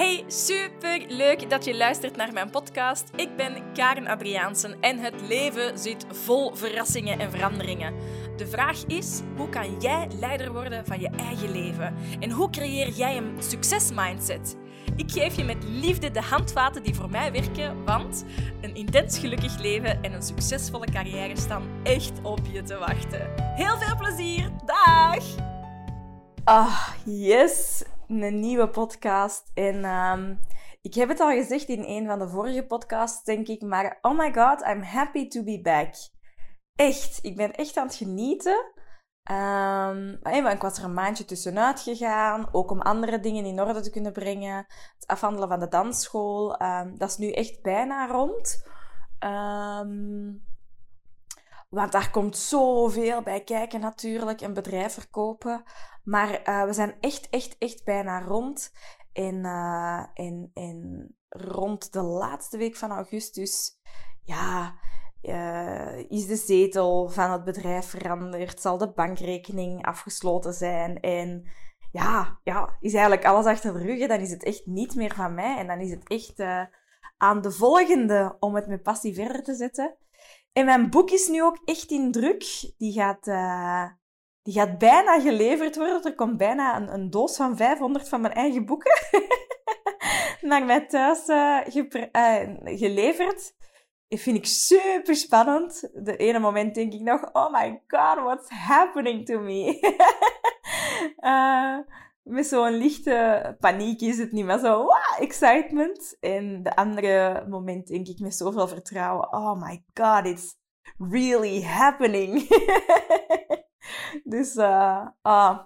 Hey, super leuk dat je luistert naar mijn podcast. Ik ben Karen Adriaansen en het leven zit vol verrassingen en veranderingen. De vraag is: hoe kan jij leider worden van je eigen leven? En hoe creëer jij een succesmindset? Ik geef je met liefde de handvaten die voor mij werken, want een intens gelukkig leven en een succesvolle carrière staan echt op je te wachten. Heel veel plezier! Dag! Ah, yes! Een nieuwe podcast. En um, ik heb het al gezegd in een van de vorige podcasts, denk ik, maar oh my god, I'm happy to be back. Echt, ik ben echt aan het genieten. Um, ik was er een maandje tussenuit gegaan, ook om andere dingen in orde te kunnen brengen. Het afhandelen van de dansschool, um, dat is nu echt bijna rond. Want daar komt zoveel bij kijken natuurlijk, een bedrijf verkopen. Maar uh, we zijn echt, echt, echt bijna rond. En, uh, en, rond de laatste week van augustus, ja, uh, is de zetel van het bedrijf veranderd, zal de bankrekening afgesloten zijn en ja, ja, is eigenlijk alles achter de rug. Dan is het echt niet meer van mij en dan is het echt uh, aan de volgende om het met passie verder te zetten. En mijn boek is nu ook echt in druk. Die gaat, die gaat bijna geleverd worden. Er komt bijna een, een doos van 500 van mijn eigen boeken naar mij thuis geleverd vind ik super spannend. De ene moment denk ik nog, oh my god, what's happening to me? uh, met zo'n lichte paniek is het niet meer zo, wow, excitement. En de andere moment denk ik met zoveel vertrouwen, oh my god, it's really happening. dus uh,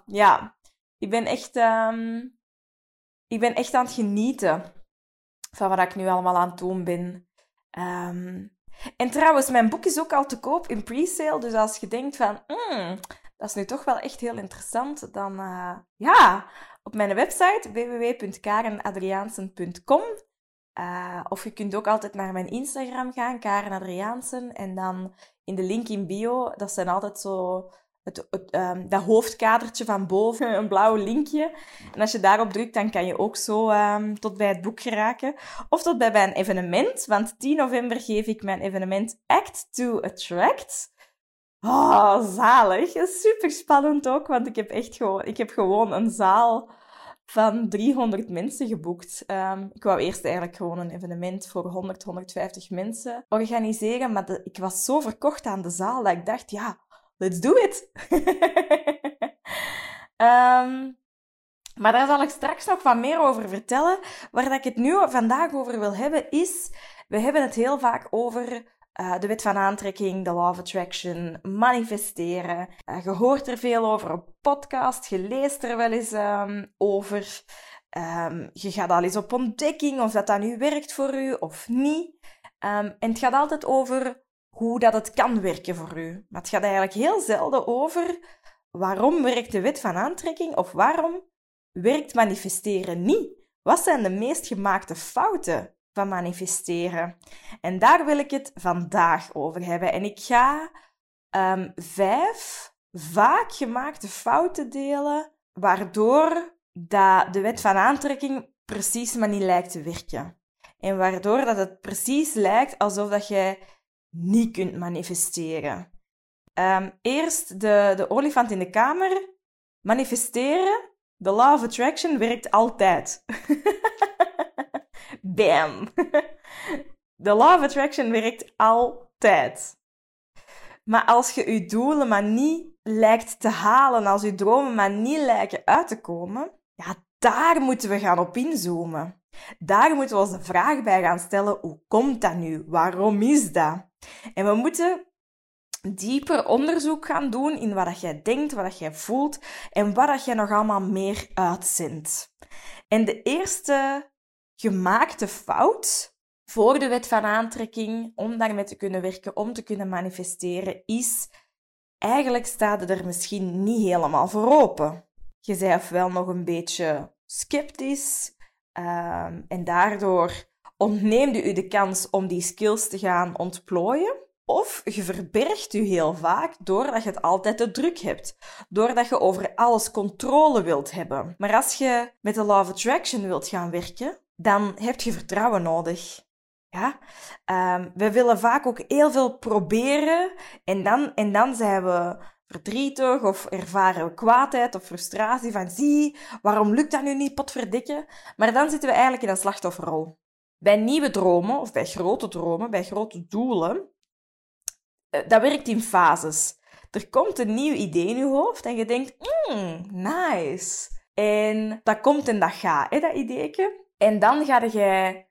ja, ik ben echt, um, ik ben echt aan het genieten van wat ik nu allemaal aan het doen ben. Um, en trouwens, mijn boek is ook al te koop in pre-sale. Dus als je denkt van, mm, dat is nu toch wel echt heel interessant, dan uh, ja, op mijn website www.karenadriaansen.com. Uh, of je kunt ook altijd naar mijn Instagram gaan, Karen Adriaansen. En dan in de link in bio, dat zijn altijd zo het, um, dat hoofdkadertje van boven, een blauw linkje. En als je daarop drukt, dan kan je ook zo um, tot bij het boek geraken. Of tot bij mijn evenement, want 10 november geef ik mijn evenement Act to Attract. Oh, zalig. Super spannend ook, want ik heb echt gewoon, ik heb gewoon een zaal van 300 mensen geboekt. Um, ik wou eerst eigenlijk gewoon een evenement voor 100, 150 mensen organiseren, maar ik was zo verkocht aan de zaal dat ik dacht, ja, let's do it. um, maar daar zal ik straks nog wat meer over vertellen. Waar dat ik het nu vandaag over wil hebben is, we hebben het heel vaak over uh, de wet van aantrekking, de law of attraction, manifesteren. Uh, je hoort er veel over op podcast, je leest er wel eens um, over. Um, je gaat al eens op ontdekking of dat dat nu werkt voor u of niet. En het gaat altijd over hoe dat het kan werken voor u. Maar het gaat eigenlijk heel zelden over waarom werkt de wet van aantrekking of waarom werkt manifesteren niet. Wat zijn de meest gemaakte fouten van manifesteren? En daar wil ik het vandaag over hebben. En ik ga um, vijf vaak gemaakte fouten delen, waardoor dat de wet van aantrekking precies maar niet lijkt te werken. En waardoor dat het precies lijkt alsof dat jij niet kunt manifesteren. Um, eerst de, de olifant in de kamer. Manifesteren. De law of attraction werkt altijd. Bam. De law of attraction werkt altijd. Maar als je je doelen maar niet lijkt te halen, als je dromen maar niet lijken uit te komen, ja, daar moeten we gaan op inzoomen. Daar moeten we ons de vraag bij gaan stellen: hoe komt dat nu? Waarom is dat? En we moeten dieper onderzoek gaan doen in wat jij denkt, wat jij voelt en wat jij nog allemaal meer uitzendt. En de eerste gemaakte fout voor de wet van aantrekking, om daarmee te kunnen werken, om te kunnen manifesteren, is eigenlijk staat er misschien niet helemaal voor open. Je bent ofwel nog een beetje sceptisch um, en daardoor ontneemde u de kans om die skills te gaan ontplooien. Of je verbergt u heel vaak doordat je het altijd te druk hebt. Doordat je over alles controle wilt hebben. Maar als je met de Law of Attraction wilt gaan werken, dan heb je vertrouwen nodig. Ja? Ehm, we willen vaak ook heel veel proberen en dan, en dan zijn we verdrietig of ervaren we kwaadheid of frustratie van zie, waarom lukt dat nu niet, potverdikke. Maar dan zitten we eigenlijk in een slachtofferrol. Bij nieuwe dromen of bij grote dromen, bij grote doelen, eh, dat werkt in fases. Er komt een nieuw idee in je hoofd en je denkt, mm, nice. En dat komt en dat gaat, hè, dat ideetje. En dan ga je,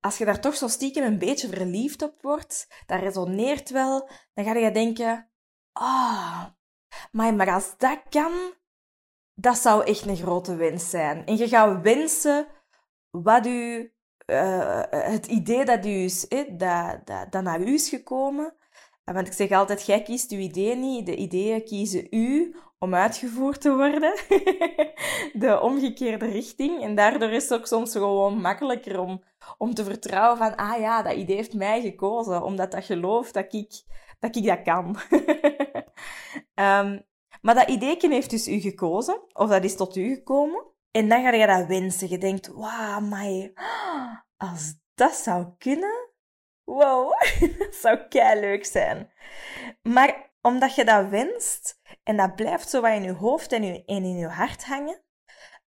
als je daar toch zo stiekem een beetje verliefd op wordt, dat resoneert wel, dan ga je denken, ah, maar, maar als dat kan, dat zou echt een grote wens zijn. En je gaat wensen wat u, uh, het idee dat, u is, dat, dat, naar u is gekomen. Want ik zeg altijd, jij kiest uw idee niet, de ideeën kiezen u om uitgevoerd te worden. de omgekeerde richting. En daardoor is het ook soms gewoon makkelijker om, om te vertrouwen van, ah ja, dat idee heeft mij gekozen, omdat dat gelooft dat ik dat, ik dat kan. um, maar dat ideetje heeft dus u gekozen, of dat is tot u gekomen. En dan ga je dat wensen. Je denkt, wauw, maar als dat zou kunnen, wow, dat zou kei leuk zijn. Maar omdat je dat wenst en dat blijft zo wat in je hoofd en, in je hart hangen,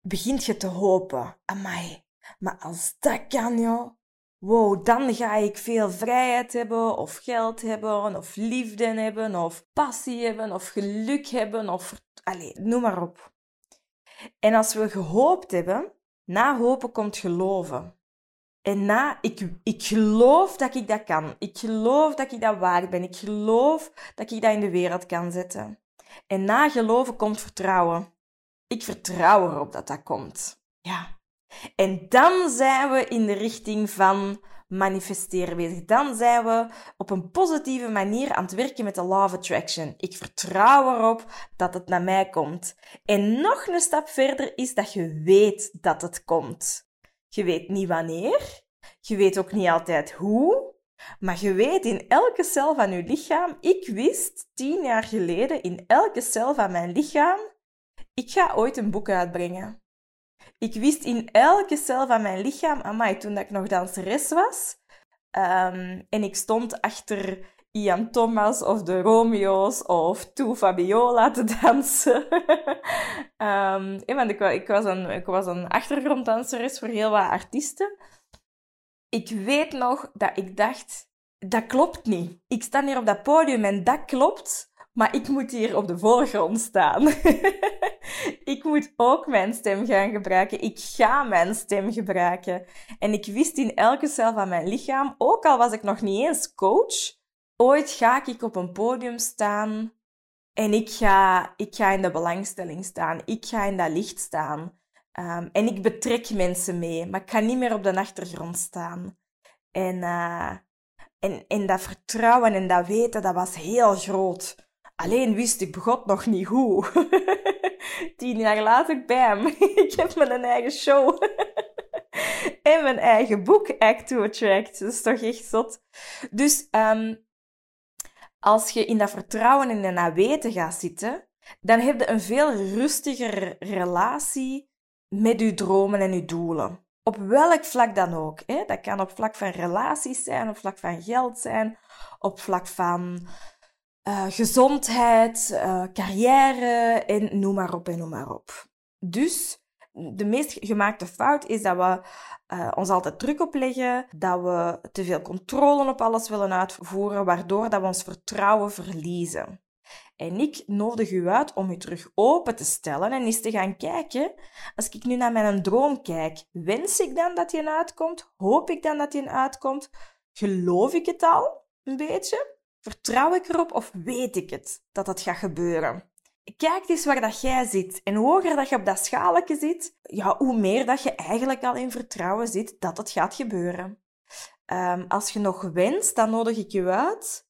begint je te hopen. Amai, maar als dat kan, joh. Wow, dan ga ik veel vrijheid hebben, of geld hebben, of liefde hebben, of passie hebben, of geluk hebben, of... Allee, noem maar op. En als we gehoopt hebben, na hopen komt geloven. En na, ik, ik geloof dat ik dat kan. Ik geloof dat ik dat waard ben. Ik geloof dat ik dat in de wereld kan zetten. En na geloven komt vertrouwen. Ik vertrouw erop dat dat komt. Ja. En dan zijn we in de richting van manifesteren bezig. Dan zijn we op een positieve manier aan het werken met de law of attraction. Ik vertrouw erop dat het naar mij komt. En nog een stap verder is dat je weet dat het komt. Je weet niet wanneer. Je weet ook niet altijd hoe. Maar je weet in elke cel van je lichaam, ik wist tien jaar geleden in elke cel van mijn lichaam, ik ga ooit een boek uitbrengen. Ik wist in elke cel van mijn lichaam, amai, toen ik nog danseres was, um, en ik stond achter Ian Thomas of de Romeo's of Toe Fabiola te dansen. want ik, ik, was een, ik was een achtergronddanseres voor heel wat artiesten. Ik weet nog dat ik dacht, dat klopt niet. Ik sta hier op dat podium en dat klopt, maar ik moet hier op de voorgrond staan. ik moet ook mijn stem gaan gebruiken. Ik ga mijn stem gebruiken. En ik wist in elke cel van mijn lichaam, ook al was ik nog niet eens coach, ooit ga ik op een podium staan en ik ga, ik ga in de belangstelling staan. Ik ga in dat licht staan. Um, en ik betrek mensen mee, maar ik ga niet meer op de achtergrond staan. En, uh, en, en dat vertrouwen en dat weten, dat was heel groot. Alleen wist ik begot nog niet hoe. Tien jaar later, bam, ik heb mijn eigen show. en mijn eigen boek, Act to Attract. Dat is toch echt zot. Dus um, als je in dat vertrouwen en in dat weten gaat zitten, dan heb je een veel rustiger relatie met je dromen en je doelen. Op welk vlak dan ook. Hè? Dat kan op vlak van relaties zijn, op vlak van geld zijn, op vlak van uh, gezondheid, uh, carrière en noem maar op en noem maar op. Dus de meest gemaakte fout is dat we uh, ons altijd druk opleggen, dat we te veel controle op alles willen uitvoeren, waardoor dat we ons vertrouwen verliezen. En ik nodig u uit om u terug open te stellen en eens te gaan kijken. Als ik nu naar mijn droom kijk, wens ik dan dat die uitkomt? Hoop ik dan dat die uitkomt? Geloof ik het al een beetje? Vertrouw ik erop of weet ik het dat dat gaat gebeuren? Kijk eens waar dat jij zit. En hoe hoger dat je op dat schaletje zit, ja, hoe meer dat je eigenlijk al in vertrouwen zit dat het gaat gebeuren. Um, als je nog wenst, dan nodig ik je uit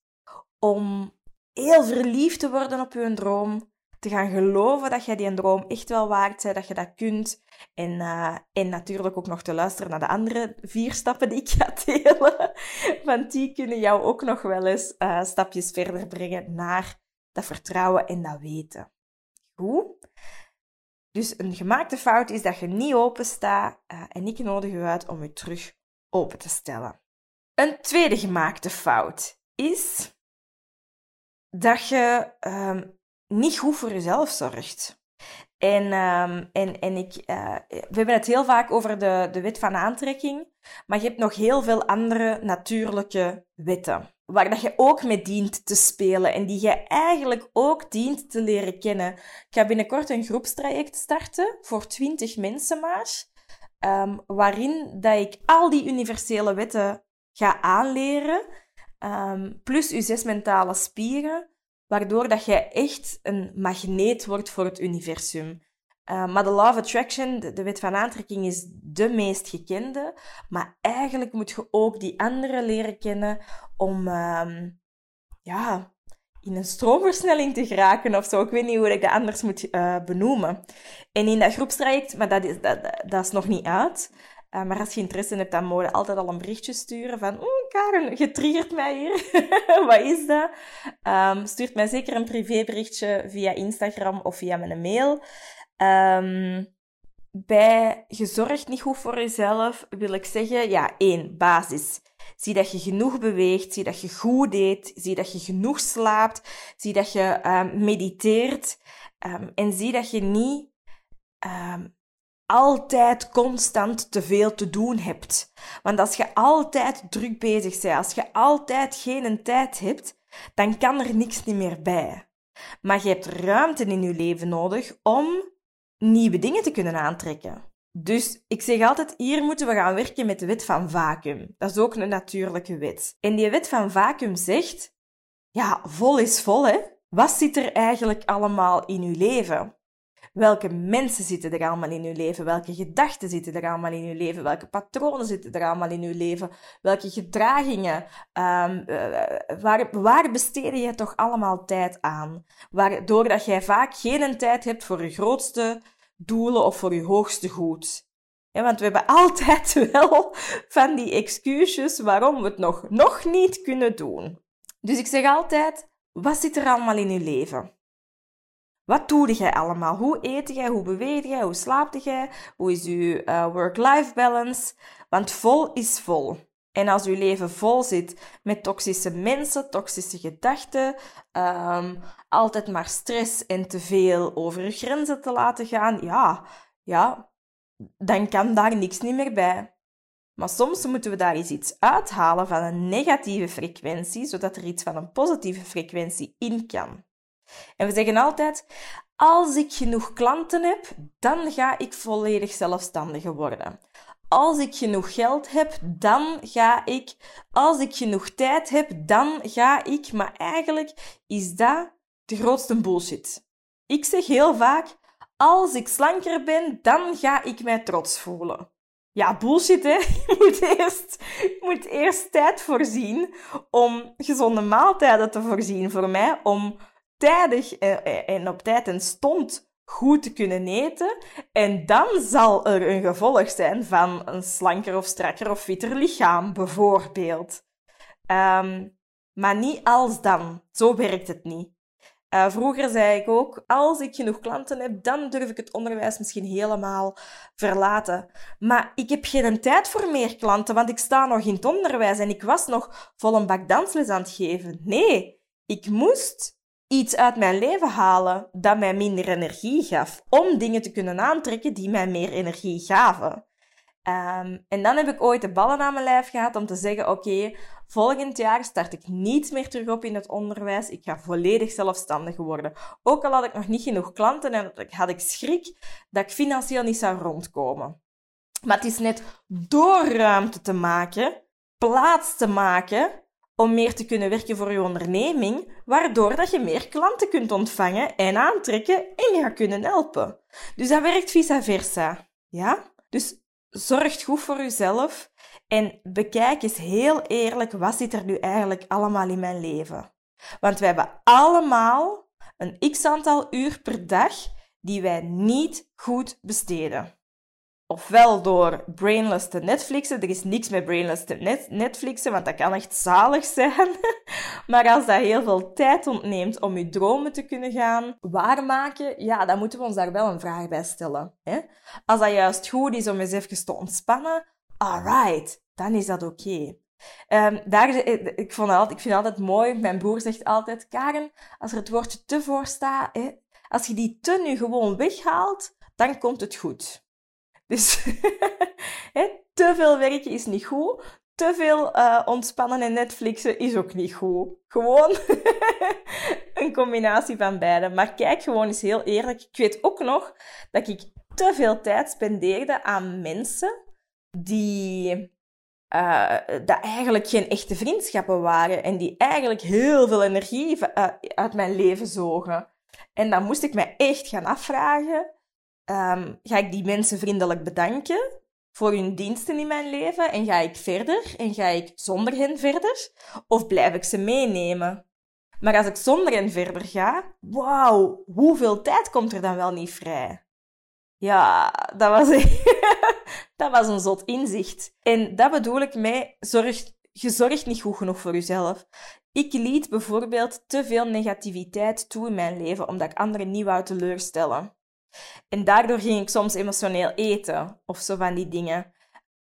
om heel verliefd te worden op je droom. Te gaan geloven dat jij die droom echt wel waard bent, dat je dat kunt. En, uh, en natuurlijk ook nog te luisteren naar de andere vier stappen die ik ga delen. Want die kunnen jou ook nog wel eens uh, stapjes verder brengen naar dat vertrouwen en dat weten. Goed? Dus een gemaakte fout is dat je niet open staat uh, en ik nodig je uit om je terug open te stellen. Een tweede gemaakte fout is dat je um, niet goed voor jezelf zorgt. En, um, en, en ik, uh, we hebben het heel vaak over de, de wet van aantrekking, maar je hebt nog heel veel andere natuurlijke wetten, waar dat je ook mee dient te spelen en die je eigenlijk ook dient te leren kennen. Ik ga binnenkort een groepstraject starten voor 20 mensen maar, um, waarin dat ik al die universele wetten ga aanleren, um, plus je zes mentale spieren, waardoor dat jij echt een magneet wordt voor het universum. Uh, maar de Law of Attraction, de, wet van aantrekking, is de meest gekende. Maar eigenlijk moet je ook die andere leren kennen om um, ja, in een stroomversnelling te geraken of zo. Ik weet niet hoe ik dat anders moet uh, benoemen. En in dat groepstraject, maar dat is, dat, dat is nog niet uit. Uh, maar als je interesse hebt, dan moet je altijd al een berichtje sturen van Karen, je triggert mij hier. Wat is dat? Um, stuurt mij zeker een privéberichtje via Instagram of via mijn mail. Um, bij gezorgd niet goed voor jezelf wil ik zeggen, ja, één, basis. Zie dat je genoeg beweegt, zie dat je goed eet, zie dat je genoeg slaapt, zie dat je um, mediteert en zie dat je niet altijd constant te veel te doen hebt. Want als je altijd druk bezig bent, als je altijd geen tijd hebt, dan kan er niks meer bij. Maar je hebt ruimte in je leven nodig om nieuwe dingen te kunnen aantrekken. Dus ik zeg altijd, hier moeten we gaan werken met de wet van vacuüm. Dat is ook een natuurlijke wet. En die wet van vacuüm zegt, ja, vol is vol, hè. Wat zit er eigenlijk allemaal in uw leven? Welke mensen zitten er allemaal in uw leven? Welke gedachten zitten er allemaal in uw leven? Welke patronen zitten er allemaal in uw leven? Welke gedragingen? Um, waar, waar besteed je toch allemaal tijd aan? Waardoor dat jij vaak geen tijd hebt voor je grootste doelen of voor je hoogste goed. Want we hebben altijd wel van die excuses waarom we het nog, nog niet kunnen doen. Dus ik zeg altijd, wat zit er allemaal in je leven? Wat doe jij allemaal? Hoe eet jij? Hoe beweeg jij? Hoe slaapt jij? Hoe is je uh, work-life balance? Want vol is vol. En als uw leven vol zit met toxische mensen, toxische gedachten, um, altijd maar stress en te veel over grenzen te laten gaan, ja, ja, dan kan daar niks niet meer bij. Maar soms moeten we daar eens iets uithalen van een negatieve frequentie, zodat er iets van een positieve frequentie in kan. En we zeggen altijd, als ik genoeg klanten heb, dan ga ik volledig zelfstandig worden. Als ik genoeg geld heb, dan ga ik. Als ik genoeg tijd heb, dan ga ik. Maar eigenlijk is dat de grootste bullshit. Ik zeg heel vaak, als ik slanker ben, dan ga ik mij trots voelen. Ja, bullshit, hè. Je moet eerst, je moet eerst tijd voorzien om gezonde maaltijden te voorzien voor mij, om tijdig en op tijd en stond goed te kunnen eten. En dan zal er een gevolg zijn van een slanker of strakker of fitter lichaam, bijvoorbeeld. Um, maar niet als dan. Zo werkt het niet. Uh, vroeger zei ik ook, als ik genoeg klanten heb, dan durf ik het onderwijs misschien helemaal verlaten. Maar ik heb geen tijd voor meer klanten, want ik sta nog in het onderwijs en ik was nog vol een bak dansles aan het geven. Nee, ik moest iets uit mijn leven halen dat mij minder energie gaf, om dingen te kunnen aantrekken die mij meer energie gaven. Um, en dan heb ik ooit de ballen aan mijn lijf gehad om te zeggen: Oké, volgend jaar start ik niet meer terug op in het onderwijs. Ik ga volledig zelfstandig worden. Ook al had ik nog niet genoeg klanten en had ik schrik dat ik financieel niet zou rondkomen. Maar het is net door ruimte te maken, plaats te maken, om meer te kunnen werken voor je onderneming, waardoor dat je meer klanten kunt ontvangen en aantrekken en je kunnen helpen. Dus dat werkt vice versa. Ja? Dus zorg goed voor jezelf en bekijk eens heel eerlijk wat zit er nu eigenlijk allemaal in mijn leven. Want we hebben allemaal een x aantal uur per dag die wij niet goed besteden. Ofwel door brainless te Netflixen. Er is niks met brainless te net Netflixen, want dat kan echt zalig zijn. maar als dat heel veel tijd ontneemt om je dromen te kunnen gaan waarmaken, ja, dan moeten we ons daar wel een vraag bij stellen. Hè? Als dat juist goed is om eens even te ontspannen, alright, dan is dat oké. Um, daar, eh, ik, vond ik vind het altijd mooi, mijn broer zegt altijd, Karen, als er het woordje te voor staat, als je die te nu gewoon weghaalt, dan komt het goed. Dus te veel werken is niet goed. Te veel uh, ontspannen en Netflixen is ook niet goed. Gewoon een combinatie van beide. Maar kijk gewoon eens heel eerlijk. Ik weet ook nog dat ik te veel tijd spendeerde aan mensen die uh, dat eigenlijk geen echte vriendschappen waren en die eigenlijk heel veel energie uh, uit mijn leven zogen. En dan moest ik mij echt gaan afvragen um, ga ik die mensen vriendelijk bedanken voor hun diensten in mijn leven en ga ik verder en ga ik zonder hen verder of blijf ik ze meenemen? Maar als ik zonder hen verder ga, wauw, hoeveel tijd komt er dan wel niet vrij? Ja, dat was, dat was een zot inzicht. En dat bedoel ik mee, je zorgt niet goed genoeg voor jezelf. Ik liet bijvoorbeeld te veel negativiteit toe in mijn leven, omdat ik anderen niet wou teleurstellen. En daardoor ging ik soms emotioneel eten of zo van die dingen.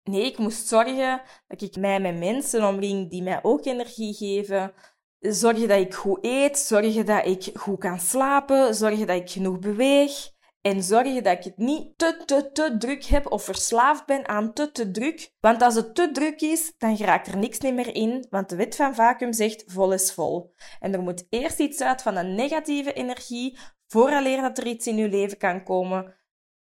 Nee, ik moest zorgen dat ik mij met mensen omring die mij ook energie geven. Zorgen dat ik goed eet, zorgen dat ik goed kan slapen, zorgen dat ik genoeg beweeg. En zorgen dat ik het niet te, te, te druk heb of verslaafd ben aan te, te druk. Want als het te druk is, dan raakt er niks meer in, want de wet van vacuüm zegt vol is vol. En er moet eerst iets uit van een negatieve energie vooraleer dat er iets in je leven kan komen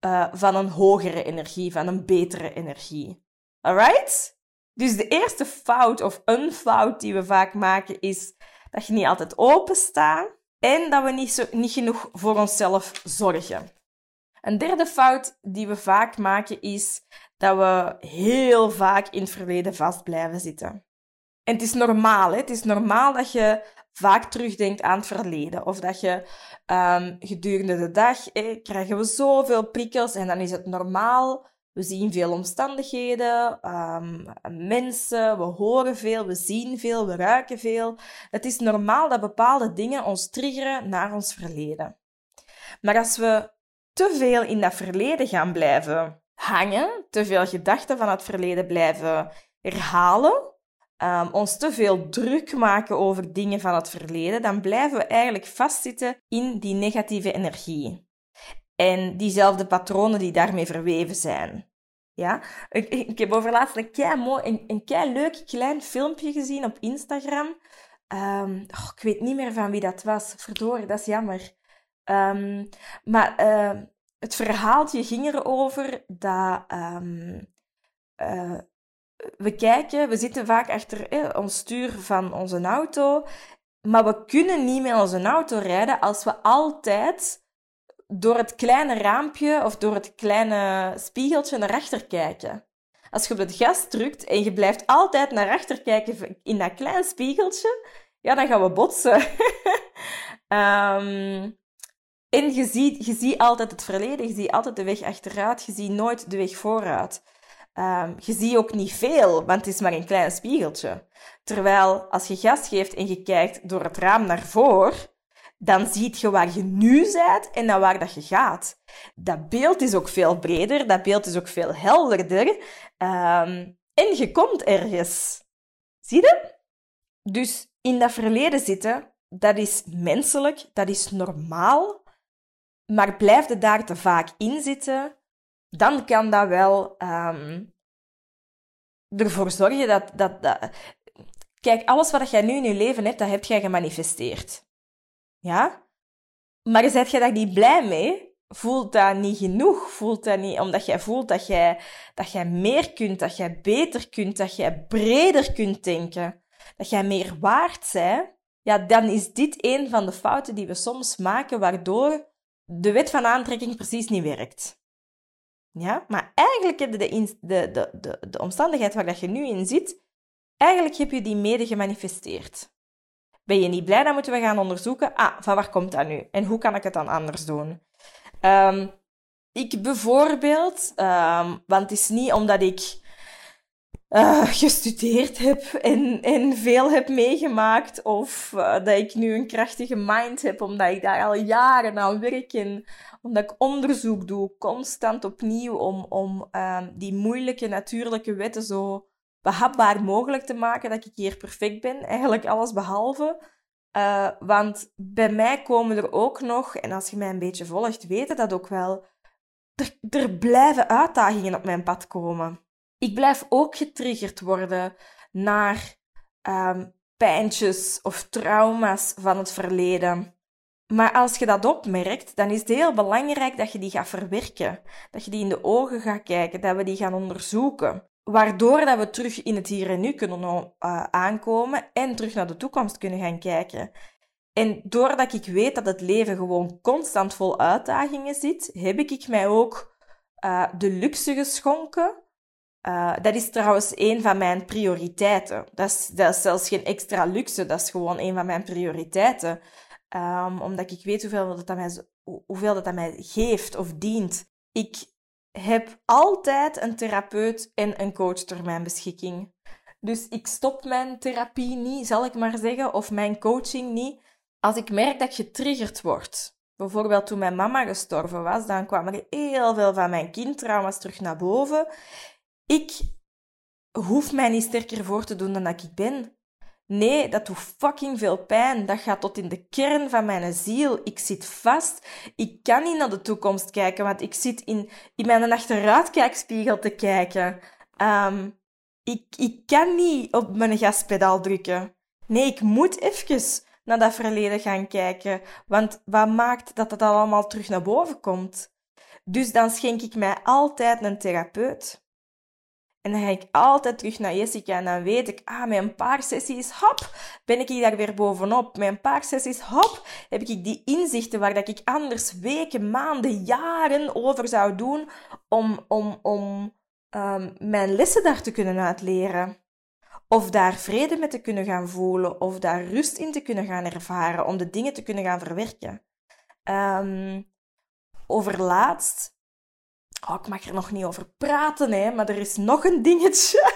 uh, van een hogere energie, van een betere energie. Alright? Dus de eerste fout of een fout die we vaak maken is dat je niet altijd open staat en dat we niet, zo, niet genoeg voor onszelf zorgen. Een derde fout die we vaak maken is dat we heel vaak in het verleden vast blijven zitten. En het is normaal, hè? het is normaal dat je vaak terugdenkt aan het verleden. Of dat je um, gedurende de dag krijgen we zoveel prikkels en dan is het normaal. We zien veel omstandigheden, um, mensen, we horen veel, we zien veel, we ruiken veel. Het is normaal dat bepaalde dingen ons triggeren naar ons verleden. Maar als we te veel in dat verleden gaan blijven hangen, te veel gedachten van het verleden blijven herhalen, um, ons te veel druk maken over dingen van het verleden, dan blijven we eigenlijk vastzitten in die negatieve energie. En diezelfde patronen die daarmee verweven zijn. Ja? Ik, heb overlaatst een kei mooi, een, een kei leuk klein filmpje gezien op Instagram. Um, oh, ik weet niet meer van wie dat was. Verdorie, dat is jammer. Um, maar uh, het verhaaltje ging erover dat um, uh, we kijken, we zitten vaak achter eh, ons stuur van onze auto, maar we kunnen niet met onze auto rijden als we altijd door het kleine raampje of door het kleine spiegeltje naar achter kijken. Als je op het gas drukt en je blijft altijd naar achter kijken in dat kleine spiegeltje, ja, dan gaan we botsen. um, en je ziet, je ziet altijd het verleden, je ziet altijd de weg achteruit, je ziet nooit de weg vooruit. Um, je ziet ook niet veel, want het is maar een klein spiegeltje. Terwijl als je gas geeft en je kijkt door het raam naar voren, dan zie je waar je nu bent en naar waar dat je gaat. Dat beeld is ook veel breder, dat beeld is ook veel helderder. Um, en je komt ergens. Zie je? Dus in dat verleden zitten, dat is menselijk, dat is normaal. Maar blijf je daar te vaak in zitten, dan kan dat wel um, ervoor zorgen dat, dat, dat... Kijk, alles wat jij nu in je leven hebt, dat heb jij gemanifesteerd. Ja? Maar zijt jij daar niet blij mee? Voelt dat niet genoeg? Voelt dat niet omdat jij voelt dat jij, dat jij meer kunt, dat jij beter kunt, dat jij breder kunt denken, dat jij meer waard bent? Ja, dan is dit een van de fouten die we soms maken, waardoor de wet van aantrekking precies niet werkt. Ja? Maar eigenlijk heb je de, de, de, de, de omstandigheid waar dat je nu in zit, eigenlijk heb je die mede gemanifesteerd. Ben je niet blij, dan moeten we gaan onderzoeken, ah, van waar komt dat nu? En hoe kan ik het dan anders doen? Um, ik bijvoorbeeld, ehm, want het is niet omdat ik uh, gestudeerd heb en, en veel heb meegemaakt, of uh, dat ik nu een krachtige mind heb, omdat ik daar al jaren aan werk en omdat ik onderzoek doe, constant opnieuw, om, om uh, die moeilijke natuurlijke wetten zo behapbaar mogelijk te maken, dat ik hier perfect ben. Eigenlijk alles behalve. Uh, want bij mij komen er ook nog, en als je mij een beetje volgt, weten dat ook wel, er, er blijven uitdagingen op mijn pad komen. Ik blijf ook getriggerd worden naar um, pijntjes of trauma's van het verleden. Maar als je dat opmerkt, dan is het heel belangrijk dat je die gaat verwerken. Dat je die in de ogen gaat kijken, dat we die gaan onderzoeken. Waardoor dat we terug in het hier en nu kunnen uh, aankomen en terug naar de toekomst kunnen gaan kijken. En doordat ik weet dat het leven gewoon constant vol uitdagingen zit, heb ik mij ook uh, de luxe geschonken. Uh, dat is trouwens een van mijn prioriteiten. Dat is, dat is zelfs geen extra luxe, dat is gewoon een van mijn prioriteiten. Um, omdat ik weet hoeveel dat, dat mij, hoeveel dat, dat mij geeft of dient. Ik heb altijd een therapeut en een coach ter mijn beschikking. Dus ik stop mijn therapie niet, zal ik maar zeggen, of mijn coaching niet, als ik merk dat ik getriggerd word. Bijvoorbeeld toen mijn mama gestorven was, dan kwamen er heel veel van mijn kindtrauma's terug naar boven. Ik hoef mij niet sterker voor te doen dan dat ik ben. Nee, dat doet fucking veel pijn. Dat gaat tot in de kern van mijn ziel. Ik zit vast. Ik kan niet naar de toekomst kijken, want ik zit in, in mijn achteruitkijkspiegel te kijken. Um, ik, ik kan niet op mijn gaspedaal drukken. Nee, ik moet even naar dat verleden gaan kijken. Want wat maakt dat het allemaal terug naar boven komt? Dus dan schenk ik mij altijd een therapeut. En dan ga ik altijd terug naar Jessica en dan weet ik, ah, met een paar sessies, hop, ben ik daar weer bovenop. Met een paar sessies, hop, heb ik die inzichten waar dat ik anders weken, maanden, jaren over zou doen om, om, om um, mijn lessen daar te kunnen uitleren. Of daar vrede mee te kunnen gaan voelen, of daar rust in te kunnen gaan ervaren, om de dingen te kunnen gaan verwerken. Um, overlaatst Oh, ik mag er nog niet over praten, hè, maar er is nog een dingetje.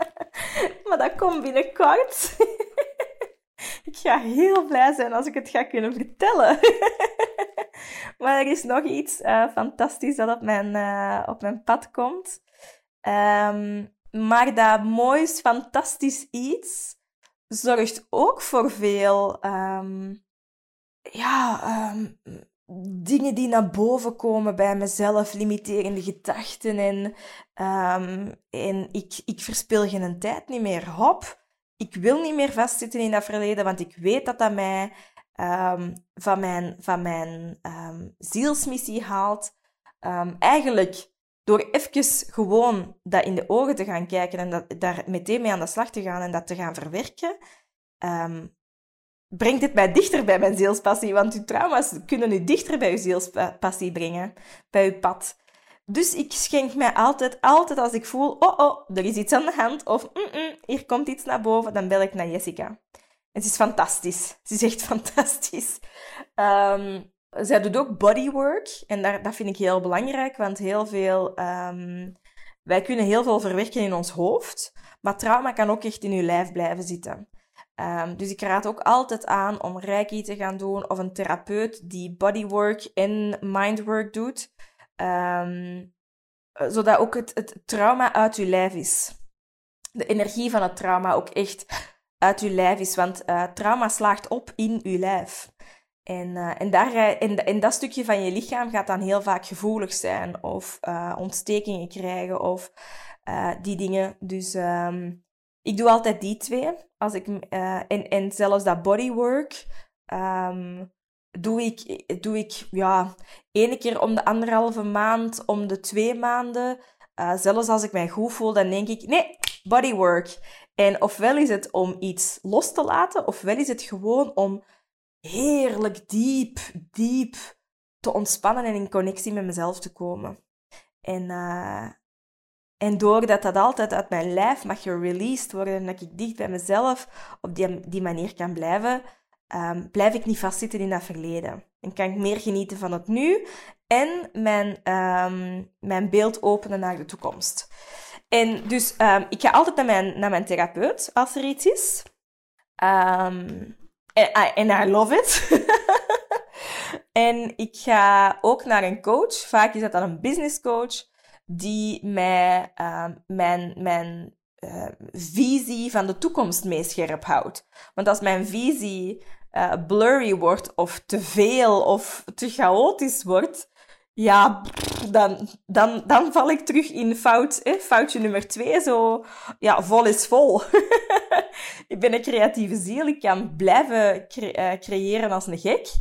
maar dat komt binnenkort. ik ga heel blij zijn als ik het ga kunnen vertellen. maar er is nog iets uh, fantastisch dat op mijn, uh, op mijn pad komt. Um, maar dat moois, fantastisch iets zorgt ook voor veel um, ja, um, dingen die naar boven komen bij mezelf, limiterende gedachten en, um, en ik, ik verspil geen tijd niet meer. Hop, ik wil niet meer vastzitten in dat verleden, want ik weet dat dat mij um, van mijn, van mijn um, zielsmissie haalt. eigenlijk door even gewoon dat in de ogen te gaan kijken en dat, daar meteen mee aan de slag te gaan en dat te gaan verwerken, brengt het mij dichter bij mijn zielspassie. Want uw trauma's kunnen u dichter bij uw zielspassie brengen, bij uw pad. Dus ik schenk mij altijd, altijd als ik voel, oh oh, er is iets aan de hand, of mm -mm, hier komt iets naar boven, dan bel ik naar Jessica. Het is fantastisch. Het is echt fantastisch. Um, zij doet ook bodywork. En daar, dat vind ik heel belangrijk, want heel veel... Um, wij kunnen heel veel verwerken in ons hoofd, maar trauma kan ook echt in uw lijf blijven zitten. Um, dus ik raad ook altijd aan om reiki te gaan doen of een therapeut die bodywork en mindwork doet. Um, zodat ook het, het trauma uit je lijf is. De energie van het trauma ook echt uit je lijf is. Want uh, trauma slaagt op in je lijf. En, uh, en, daar, en, dat stukje van je lichaam gaat dan heel vaak gevoelig zijn. Of ontstekingen krijgen of die dingen. Dus um, ik doe altijd die twee. Als ik, uh, en, en zelfs dat bodywork um, doe ik, doe ik ja, ene keer om de anderhalve maand, om de twee maanden. Uh, zelfs als ik mij goed voel, dan denk ik, nee, bodywork. En ofwel is het om iets los te laten, ofwel is het gewoon om heerlijk diep, diep te ontspannen en in connectie met mezelf te komen. En, uh, en doordat dat altijd uit mijn lijf mag gereleased worden en dat ik dicht bij mezelf op die, die manier kan blijven, ehm, blijf ik niet vastzitten in dat verleden. En kan ik meer genieten van het nu en mijn, ehm, mijn beeld openen naar de toekomst. En dus um, ik ga altijd naar mijn, naar mijn therapeut als er iets is. En um, I love it. en ik ga ook naar een coach. Vaak is dat dan een business coach. Die mij um, mijn, mijn uh, visie van de toekomst mee scherp houdt. Want als mijn visie uh, blurry wordt of te veel of te chaotisch wordt, ja, dan, dan, dan val ik terug in fout, foutje nummer twee. Zo, ja, vol is vol. ik ben een creatieve ziel. Ik kan blijven cre uh, creëren als een gek.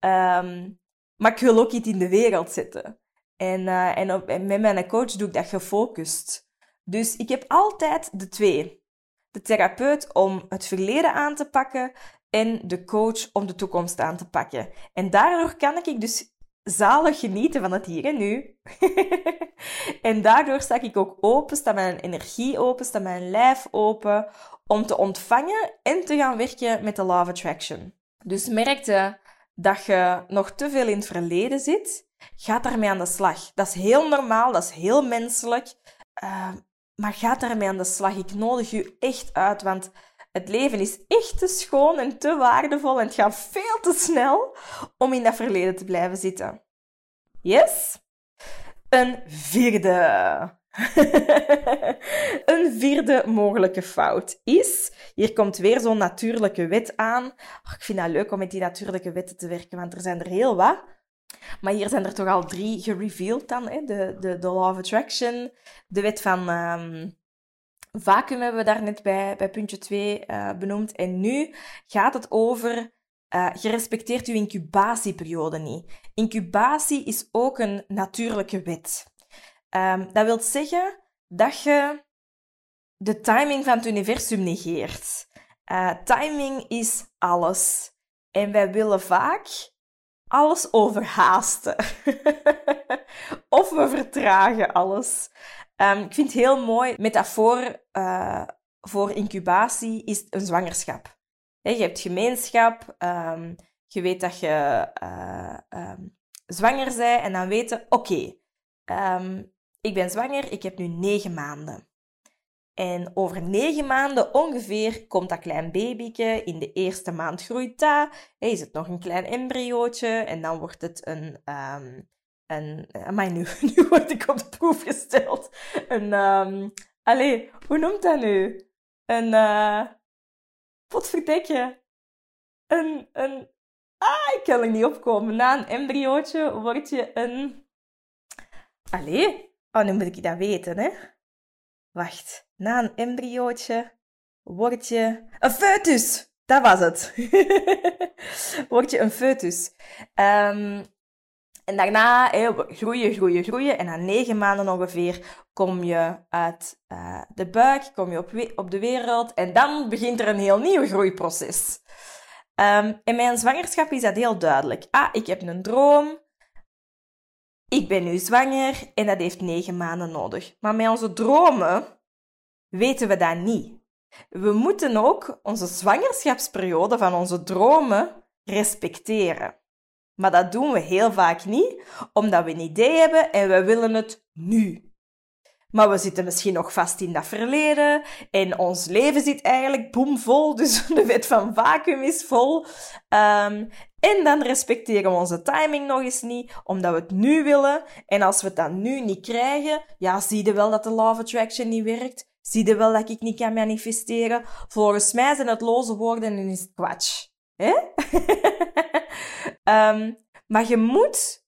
Um, maar ik wil ook iets in de wereld zetten. En, uh, en, op, met mijn coach doe ik dat gefocust. Dus ik heb altijd de twee. De therapeut om het verleden aan te pakken en de coach om de toekomst aan te pakken. En daardoor kan ik dus zalig genieten van het hier en nu. en daardoor sta ik ook open, sta mijn energie open, sta mijn lijf open om te ontvangen en te gaan werken met de of Attraction. Dus merkte dat je nog te veel in het verleden zit, ga daarmee aan de slag. Dat is heel normaal, dat is heel menselijk. Uh, maar ga daarmee aan de slag. Ik nodig u echt uit, want het leven is echt te schoon en te waardevol en het gaat veel te snel om in dat verleden te blijven zitten. Yes? Een vierde. een vierde mogelijke fout is, hier komt weer zo'n natuurlijke wet aan. Ik vind dat leuk om met die natuurlijke wetten te werken, want er zijn er heel wat. Maar hier zijn er toch al drie gereveeld dan. Hè? De, de, de Law of Attraction, de wet van um, vacuüm hebben we daar net bij, bij puntje 2 uh, eh, benoemd. En nu gaat het over uh, je respecteert je incubatieperiode niet. Incubatie is ook een natuurlijke wet. Um, dat wil zeggen dat je de timing van het universum negeert. Uh, timing is alles. En wij willen vaak alles overhaasten. of we vertragen alles. Um, ik vind het heel mooi, metafoor uh, voor incubatie is een zwangerschap. je hebt gemeenschap, um, je weet dat je uh, um, zwanger bent en dan weten, oké, ik ben zwanger, ik heb nu negen maanden. En over negen maanden ongeveer komt dat klein babyke. In de eerste maand groeit dat. Is het nog een klein embryootje. En dan wordt het een... Um, een maar nu, nu word ik op de proef gesteld. Een... Um, allee, hoe noemt dat nu? Een... Uh, potverdekje. Een... een ah, ik kan er niet opkomen. Na een embryootje word je een... Allee, oh, nu moet ik dat weten, hè. Wacht, na een embryootje word je een foetus. Dat was het. word je een foetus. Um, en daarna groeien, groeien, groeien. En na negen maanden ongeveer kom je uit uh, de buik, kom je op, op de wereld. En dan begint er een heel nieuw groeiproces. Um, in mijn zwangerschap is dat heel duidelijk. Ah, ik heb een droom ik ben nu zwanger en dat heeft negen maanden nodig. Maar met onze dromen weten we dat niet. We moeten ook onze zwangerschapsperiode van onze dromen respecteren. Maar dat doen we heel vaak niet, omdat we een idee hebben en we willen het nu. Maar we zitten misschien nog vast in dat verleden en ons leven zit eigenlijk boemvol, dus de wet van vacuüm is vol. Um, en dan respecteren we onze timing nog eens niet, omdat we het nu willen. En als we het dan nu niet krijgen, ja, zie je wel dat de law of attraction niet werkt. Zie je wel dat ik niet kan manifesteren. Volgens mij zijn het loze woorden en is het kwatsch. Um, maar je moet,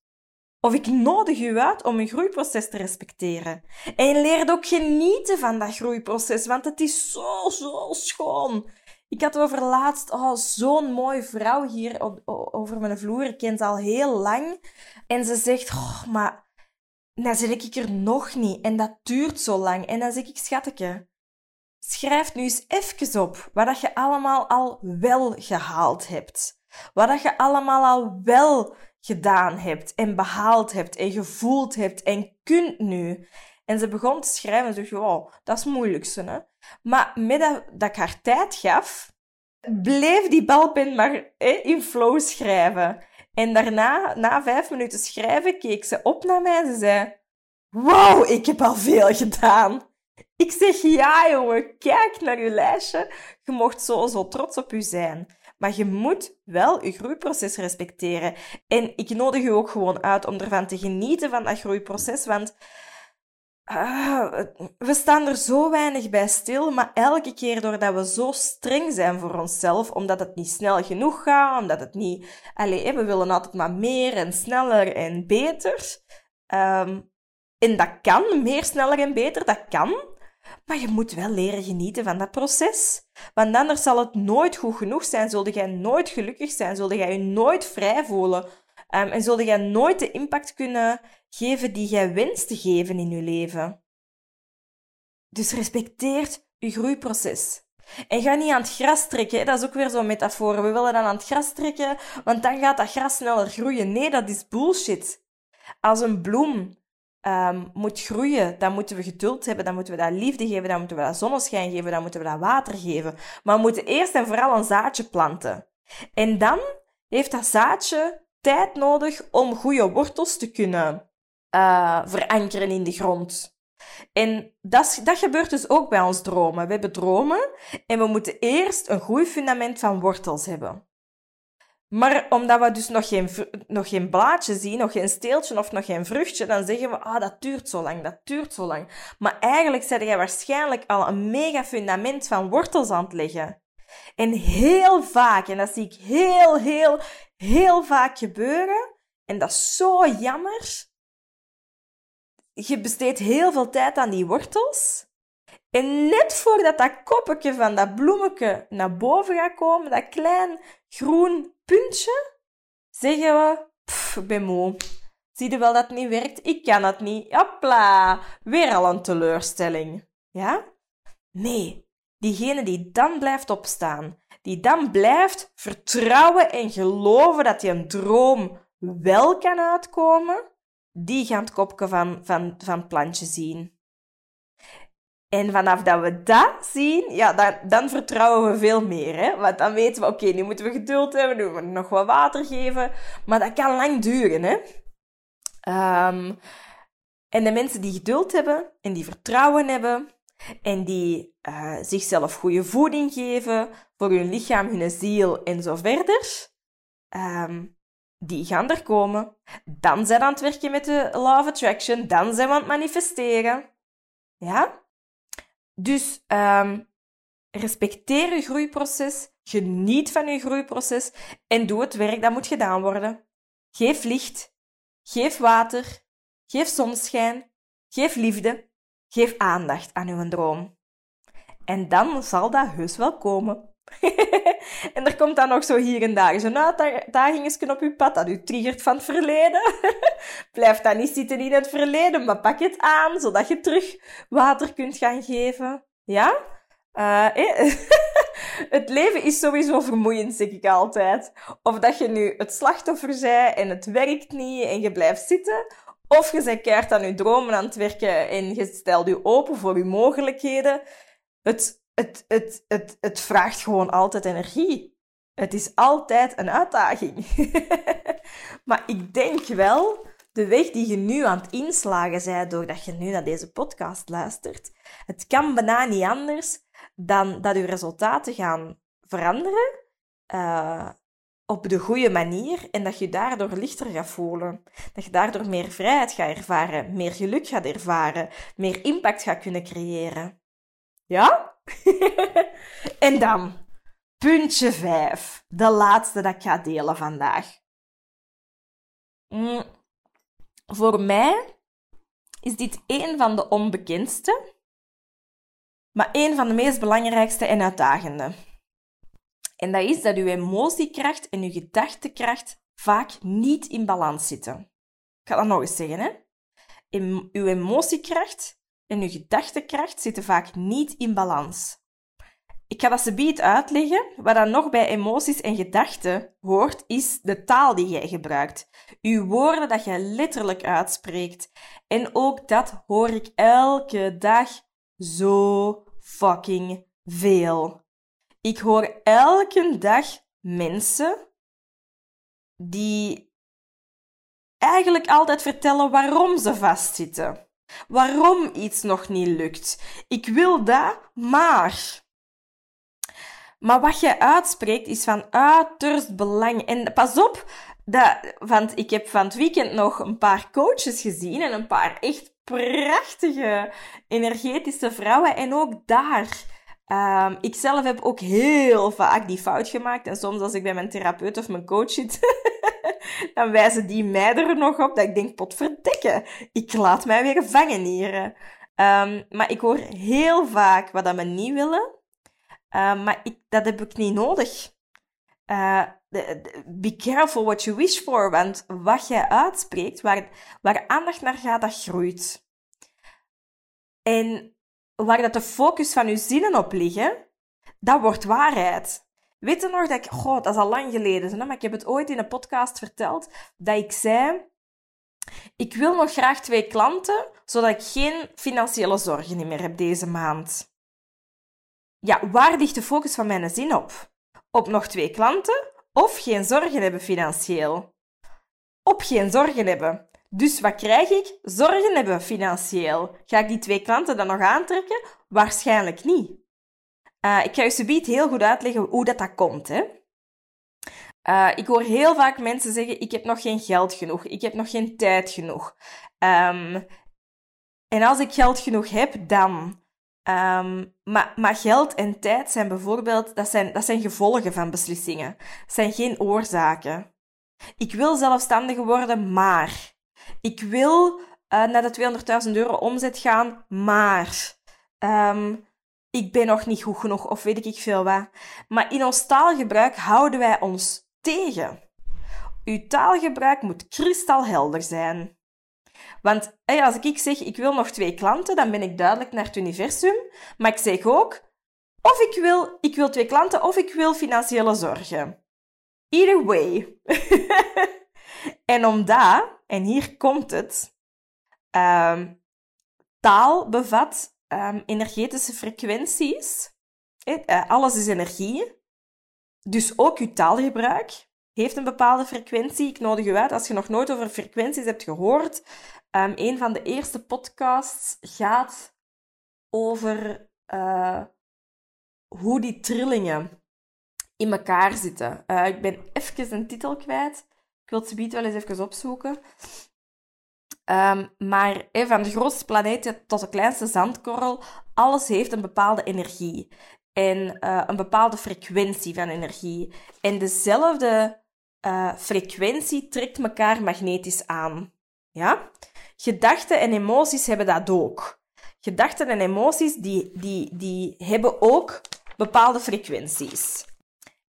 of ik nodig u uit om een groeiproces te respecteren. En je leert ook genieten van dat groeiproces, want het is zo, zo schoon. Ik had over laatst oh, zo'n mooie vrouw hier op, over mijn vloer. Ik ken ze al heel lang. En ze zegt, oh, maar dan zit ik er nog niet. En dat duurt zo lang. En dan zeg ik, schatje, schrijf nu eens even op wat dat je allemaal al wel gehaald hebt. Wat dat je allemaal al wel gedaan hebt en behaald hebt en gevoeld hebt en kunt nu. En ze begon te schrijven en ze dacht, oh, dat is het moeilijkste. Hè? Maar met dat, dat ik haar tijd gaf, bleef die balpen maar in flow schrijven. En daarna, na vijf minuten schrijven, keek ze op naar mij en ze zei... Wow, ik heb al veel gedaan. Ik zeg, ja jongen, kijk naar je lijstje. Je mocht zo, zo trots op je zijn. Maar je moet wel je groeiproces respecteren. En ik nodig je ook gewoon uit om ervan te genieten van dat groeiproces, want uh, we staan er zo weinig bij stil, maar elke keer doordat we zo streng zijn voor onszelf, omdat het niet snel genoeg gaat, omdat het niet... Allee, we willen altijd maar meer en sneller en beter. Um, en dat kan, meer sneller en beter, dat kan. Maar je moet wel leren genieten van dat proces. Want anders zal het nooit goed genoeg zijn. Zulde jij nooit gelukkig zijn. Zulde jij je nooit vrij voelen. Um, en zulde jij nooit de impact kunnen geven die jij wenst te geven in je leven. Dus respecteert je groeiproces. En ga niet aan het gras trekken. Dat is ook weer zo'n metafoor. We willen dan aan het gras trekken, want dan gaat dat gras sneller groeien. Nee, dat is bullshit. Als een bloem um, moet groeien, dan moeten we geduld hebben, dan moeten we dat liefde geven, dan moeten we dat zonneschijn geven, dan moeten we dat water geven. Maar we moeten eerst en vooral een zaadje planten. En dan heeft dat zaadje tijd nodig om goede wortels te kunnen uh, verankeren in de grond. En dat, dat gebeurt dus ook bij ons dromen. We hebben dromen en we moeten eerst een goed fundament van wortels hebben. Maar omdat we dus nog geen, nog geen blaadje zien, nog geen steeltje of nog geen vruchtje, dan zeggen we, ah, dat duurt zo lang, dat duurt zo lang. Maar eigenlijk zet jij waarschijnlijk al een mega fundament van wortels aan het leggen. En heel vaak, en dat zie ik heel, heel, heel vaak gebeuren, en dat is zo jammer, je besteedt heel veel tijd aan die wortels, en net voordat dat koppetje van dat bloemetje naar boven gaat komen, dat klein groen puntje, zeggen we, pff, ben moe. Zie je wel dat het niet werkt? Ik kan het niet. Hopla, weer al een teleurstelling. Ja? Nee, diegene die dan blijft opstaan, die dan blijft vertrouwen en geloven dat je een droom wel kan uitkomen, die gaat het kopje van, van, van het plantje zien. En vanaf dat we dat zien, ja, dan, dan vertrouwen we veel meer. Hè? Want dan weten we, oké, nu moeten we geduld hebben, nu moeten we nog wat water geven. Maar dat kan lang duren. Hè? Um, en de mensen die geduld hebben en die vertrouwen hebben en die uh, zichzelf goede voeding geven voor hun lichaam, hun ziel en zo verder, um, die gaan er komen. Dan zijn we aan het werken met de Law of Attraction, dan zijn we aan het manifesteren. Ja? Dus um, respecteer je groeiproces, geniet van je groeiproces en doe het werk dat moet gedaan worden. Geef licht, geef water, geef zonneschijn, geef liefde, geef aandacht aan uw droom. En dan zal dat heus wel komen. en er komt dan nog zo hier en daar zo'n uitdaging op uw pad dat u triggert van het verleden. Blijf dan niet zitten in het verleden, maar pak het aan, zodat je terug water kunt gaan geven. Ja? Uh, eh? het leven is sowieso vermoeiend, zeg ik altijd. Of dat je nu het slachtoffer bent en het werkt niet en je blijft zitten, of je bent keihard aan je dromen aan het werken en je stelt je open voor je mogelijkheden. Het het, het, het, het vraagt gewoon altijd energie. Het is altijd een uitdaging. maar ik denk wel, de weg die je nu aan het inslagen bent, doordat je nu naar deze podcast luistert, het kan bijna niet anders dan dat je resultaten gaan veranderen uh, op de goede manier en dat je daardoor lichter gaat voelen. Dat je daardoor meer vrijheid gaat ervaren, meer geluk gaat ervaren, meer impact gaat kunnen creëren. Ja? en dan, puntje 5. De laatste dat ik ga delen vandaag. Mm, voor mij is dit een van de onbekendste, maar een van de meest belangrijkste en uitdagende. En dat is dat uw emotiekracht en uw gedachtekracht vaak niet in balans zitten. Ik ga dat nog eens zeggen, hè. Uw emotiekracht en uw gedachtekracht zitten vaak niet in balans. Ik ga dat ze biedt uitleggen. Wat dan nog bij emoties en gedachten hoort, is de taal die jij gebruikt. Uw woorden dat je letterlijk uitspreekt. En ook dat hoor ik elke dag zo fucking veel. Ik hoor elke dag mensen die eigenlijk altijd vertellen waarom ze vastzitten. Waarom iets nog niet lukt. Ik wil dat, maar. Maar wat je uitspreekt is van uiterst belang. En pas op, dat, want ik heb van het weekend nog een paar coaches gezien en een paar echt prachtige, energetische vrouwen. En ook daar. Um, ik zelf heb ook heel vaak die fout gemaakt. En soms als ik bij mijn therapeut of mijn coach zit, dan wijzen die mij er nog op dat ik denk, potverdikke, ik laat mij weer vangen hier. Um, maar ik hoor heel vaak wat dat we niet willen. Uh, maar ik, dat heb ik niet nodig. Uh, be careful what you wish for, want wat jij uitspreekt, waar, waar aandacht naar gaat, dat groeit. En waar dat de focus van je zinnen op liggen, dat wordt waarheid. Weet je nog dat ik, goh, dat is al lang geleden, maar ik heb het ooit in een podcast verteld, dat ik zei, ik wil nog graag twee klanten, zodat ik geen financiële zorgen meer heb deze maand. Ja, waar ligt de focus van mijn zin op? Op nog twee klanten of geen zorgen hebben financieel? Op geen zorgen hebben. Dus wat krijg ik? Zorgen hebben financieel. Ga ik die twee klanten dan nog aantrekken? Waarschijnlijk niet. Uh, ik ga je subiet heel goed uitleggen hoe dat, dat komt. Hè? Uh, ik hoor heel vaak mensen zeggen: Ik heb nog geen geld genoeg, ik heb nog geen tijd genoeg. Um, en als ik geld genoeg heb, dan. Um, maar, maar geld en tijd zijn bijvoorbeeld, dat zijn, dat zijn gevolgen van beslissingen. Dat zijn geen oorzaken. Ik wil zelfstandiger worden, maar. Ik wil uh, naar de 200.000 euro omzet gaan, maar. Um, ik ben nog niet goed genoeg of weet ik veel wat. Maar in ons taalgebruik houden wij ons tegen. Uw taalgebruik moet kristalhelder zijn. Want als ik zeg, ik wil nog twee klanten, dan ben ik duidelijk naar het universum. Maar ik zeg ook, of ik wil, ik wil twee klanten, of ik wil financiële zorgen. Either way. en omdat, en hier komt het, um, taal bevat um, energetische frequenties. Uh, alles is energie. Dus ook je taalgebruik heeft een bepaalde frequentie. Ik nodig u uit, als je nog nooit over frequenties hebt gehoord, um, een van de eerste podcasts gaat over uh, hoe die trillingen in elkaar zitten. Ik ben even een titel kwijt. Wil het subiet wel eens even opzoeken. Um, maar van de grootste planeet tot de kleinste zandkorrel, alles heeft een bepaalde energie. En uh, een bepaalde frequentie van energie. En dezelfde uh, frequentie trekt elkaar magnetisch aan. Ja? Gedachten en emoties hebben dat ook. Gedachten en emoties die, die, die hebben ook bepaalde frequenties.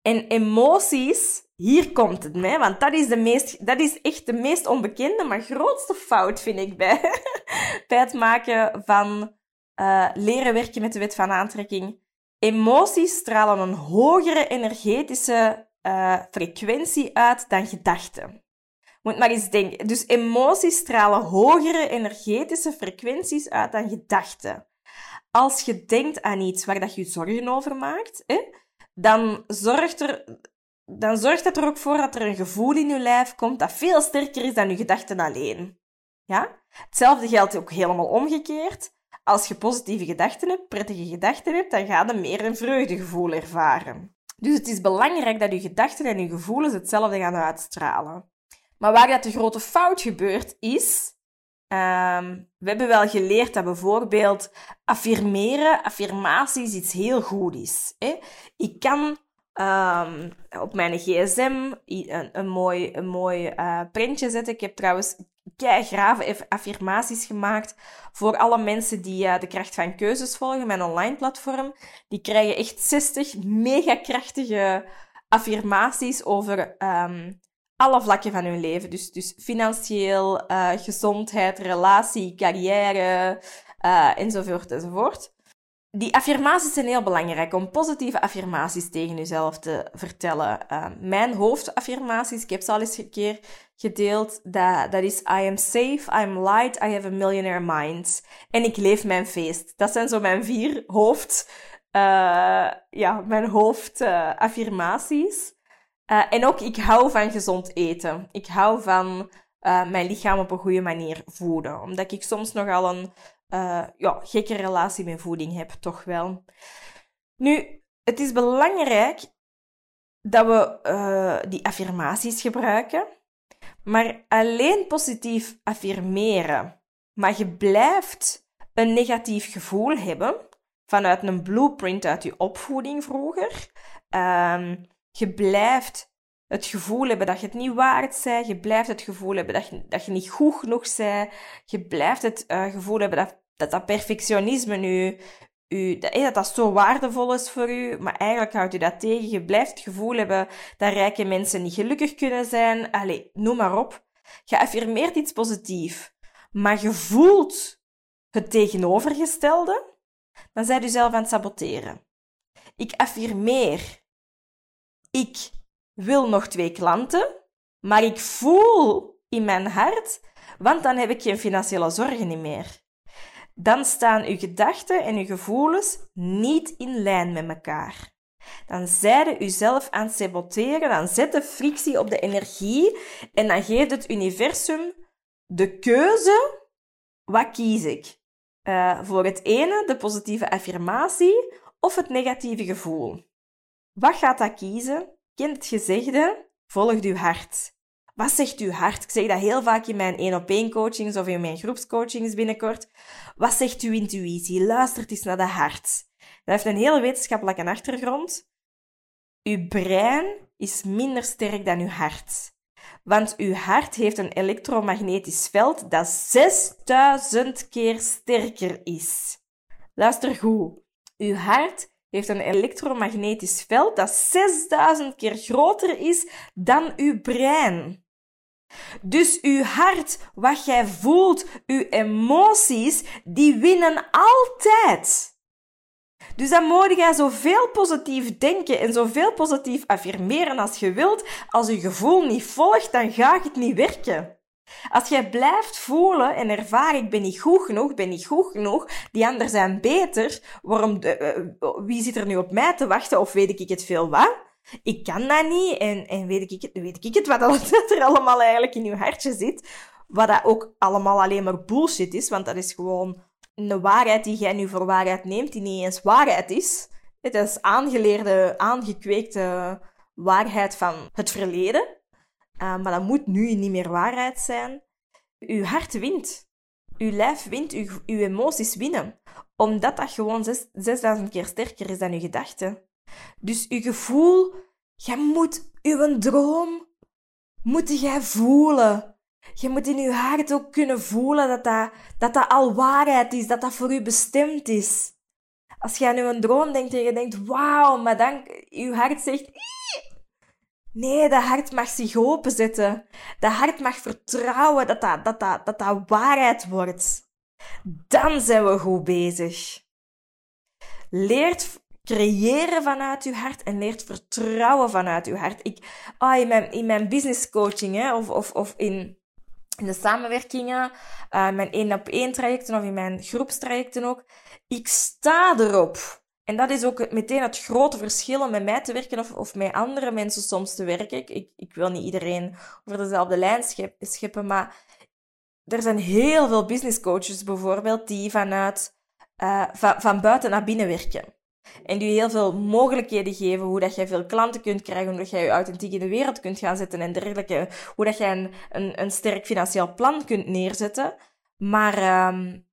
En emoties hier komt het, mee, want dat is, de meest, dat is echt de meest onbekende, maar grootste fout, vind ik, bij, het maken van uh, leren werken met de wet van aantrekking. Emoties stralen een hogere energetische uh, frequentie uit dan gedachten. Moet maar eens denken. Dus emoties stralen hogere energetische frequenties uit dan gedachten. Als je denkt aan iets waar dat je je zorgen over maakt, hè, dan zorgt er dan zorgt dat er ook voor dat er een gevoel in je lijf komt dat veel sterker is dan je gedachten alleen. Ja? Hetzelfde geldt ook helemaal omgekeerd. Als je positieve gedachten hebt, prettige gedachten hebt, dan ga je meer een vreugdegevoel ervaren. Dus het is belangrijk dat je gedachten en je gevoelens hetzelfde gaan uitstralen. Maar waar dat de grote fout gebeurt, is... Um, we hebben wel geleerd dat bijvoorbeeld affirmeren, affirmaties iets heel goed is. Hè? Ik kan um, op mijn gsm een, een mooi, een mooi uh, printje zetten. Ik heb trouwens grave affirmaties gemaakt voor alle mensen die uh, de kracht van keuzes volgen, mijn online platform. Die krijgen echt 60 mega krachtige affirmaties over um, alle vlakken van hun leven. Dus, dus financieel, uh, gezondheid, relatie, carrière, enzovoort enzovoort die affirmaties zijn heel belangrijk om positieve affirmaties tegen jezelf te vertellen. Uh, mijn hoofdaffirmaties, ik heb ze al eens een keer gedeeld, dat, dat is I am safe, I am light, I have a millionaire mind. En ik leef mijn feest. Dat zijn zo mijn vier hoofd eh, ja, mijn hoofdaffirmaties. Uh, en ook, ik hou van gezond eten. Ik hou van uh, mijn lichaam op een goede manier voeden. Omdat ik soms nogal een ja, gekke relatie met voeding heb, toch wel. Nu, het is belangrijk dat we die affirmaties gebruiken. Maar alleen positief affirmeren, maar je blijft een negatief gevoel hebben vanuit een blueprint uit je opvoeding vroeger. Um, je blijft het gevoel hebben dat je het niet waard bent. Je blijft het gevoel hebben dat je, dat je niet goed genoeg bent. Je blijft het uh, gevoel hebben dat, dat, dat perfectionisme nu, u, dat, dat dat zo waardevol is voor u, maar eigenlijk houdt u dat tegen. Je blijft het gevoel hebben dat rijke mensen niet gelukkig kunnen zijn. Allee, noem maar op. Je affirmeert iets positiefs, maar je voelt het tegenovergestelde, dan zijn u zelf aan het saboteren. Ik affirmeer. Ik wil nog twee klanten, maar ik voel in mijn hart, want dan heb ik geen financiële zorgen meer dan staan uw gedachten en uw gevoelens niet in lijn met elkaar. Dan zijde u zelf aan het saboteren, dan zet de frictie op de energie en dan geeft het universum de keuze, wat kies ik? Uh, voor het ene, de positieve affirmatie, of het negatieve gevoel. Wat gaat dat kiezen? Kent het gezegde, volg uw hart. Wat zegt uw hart? Ik zeg dat heel vaak in mijn één-op-één coachings of in mijn groepscoachings binnenkort. Wat zegt uw intuïtie? Luistert eens naar dat hart. Dat heeft een heel wetenschappelijke achtergrond. Uw brein is minder sterk dan uw hart. Want uw hart heeft een elektromagnetisch veld dat 6000 keer sterker is. Luister goed. Uw hart heeft een elektromagnetisch veld dat 6000 keer groter is dan uw brein. Dus uw hart, wat jij voelt, uw emoties, die winnen altijd. Dus dan moet je zoveel positief denken en zoveel positief affirmeren als je wilt. Als je gevoel niet volgt, dan gaat het niet werken. Als jij blijft voelen en ervaren, ik ben niet goed genoeg, ben niet goed genoeg, die anderen zijn beter, waarom de, uh, wie zit er nu op mij te wachten of weet ik het veel wat? ik kan dat niet en, en weet, ik, weet ik het wat er allemaal eigenlijk in je hartje zit. Wat dat ook allemaal alleen maar bullshit is, want dat is gewoon een waarheid die jij nu voor waarheid neemt, die niet eens waarheid is. Het is aangeleerde, aangekweekte waarheid van het verleden. Uh, maar dat moet nu niet meer waarheid zijn. Uw hart wint. Uw lijf wint, uw, uw emoties winnen. Omdat dat gewoon 6000 keer sterker is dan uw gedachten. Dus je gevoel, je moet je droom, moet jij voelen. Je moet in je hart ook kunnen voelen dat dat, dat dat al waarheid is, dat dat voor u bestemd is. Als je aan je droom denkt en je denkt, wauw, maar dan je hart zegt, Nee, dat hart mag zich openzetten. Dat hart mag vertrouwen dat dat, dat, dat, dat, waarheid wordt. Dan zijn we goed bezig. Leert creëren vanuit je hart en leert vertrouwen vanuit je hart. Ik, oh, in, mijn, in mijn business coaching hè, of, of, of in, in de samenwerkingen, uh, mijn één op één trajecten of in mijn groepstrajecten ook, ik sta erop. En dat is ook meteen het grote verschil om met mij te werken of, of met andere mensen soms te werken. Ik, ik wil niet iedereen over dezelfde lijn scheppen, maar er zijn heel veel business coaches bijvoorbeeld die vanuit, uh, van, van buiten naar binnen werken. En die heel veel mogelijkheden geven hoe dat jij veel klanten kunt krijgen, hoe dat jij je authentiek in de wereld kunt gaan zetten en dergelijke. Hoe dat jij een, een, een sterk financieel plan kunt neerzetten. Maar, um,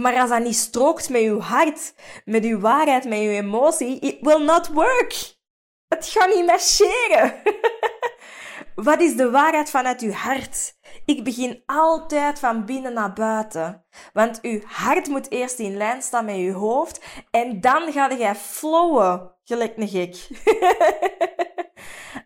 maar als dat niet strookt met je hart, met je waarheid, met je emotie, it will not work. Het gaat niet marcheren. Wat is de waarheid vanuit uw hart? Ik begin altijd van binnen naar buiten. Want uw hart moet eerst in lijn staan met uw hoofd. En dan ga jij flowen, gelijk een gek.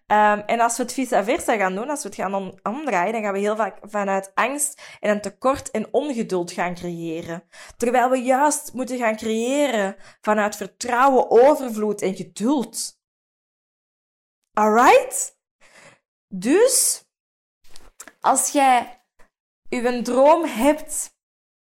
um, en als we het vice versa gaan doen, als we het gaan omdraaien, dan gaan we heel vaak vanuit angst en een tekort en ongeduld gaan creëren. Terwijl we juist moeten gaan creëren vanuit vertrouwen, overvloed en geduld. Alright? Dus, als jij een droom hebt,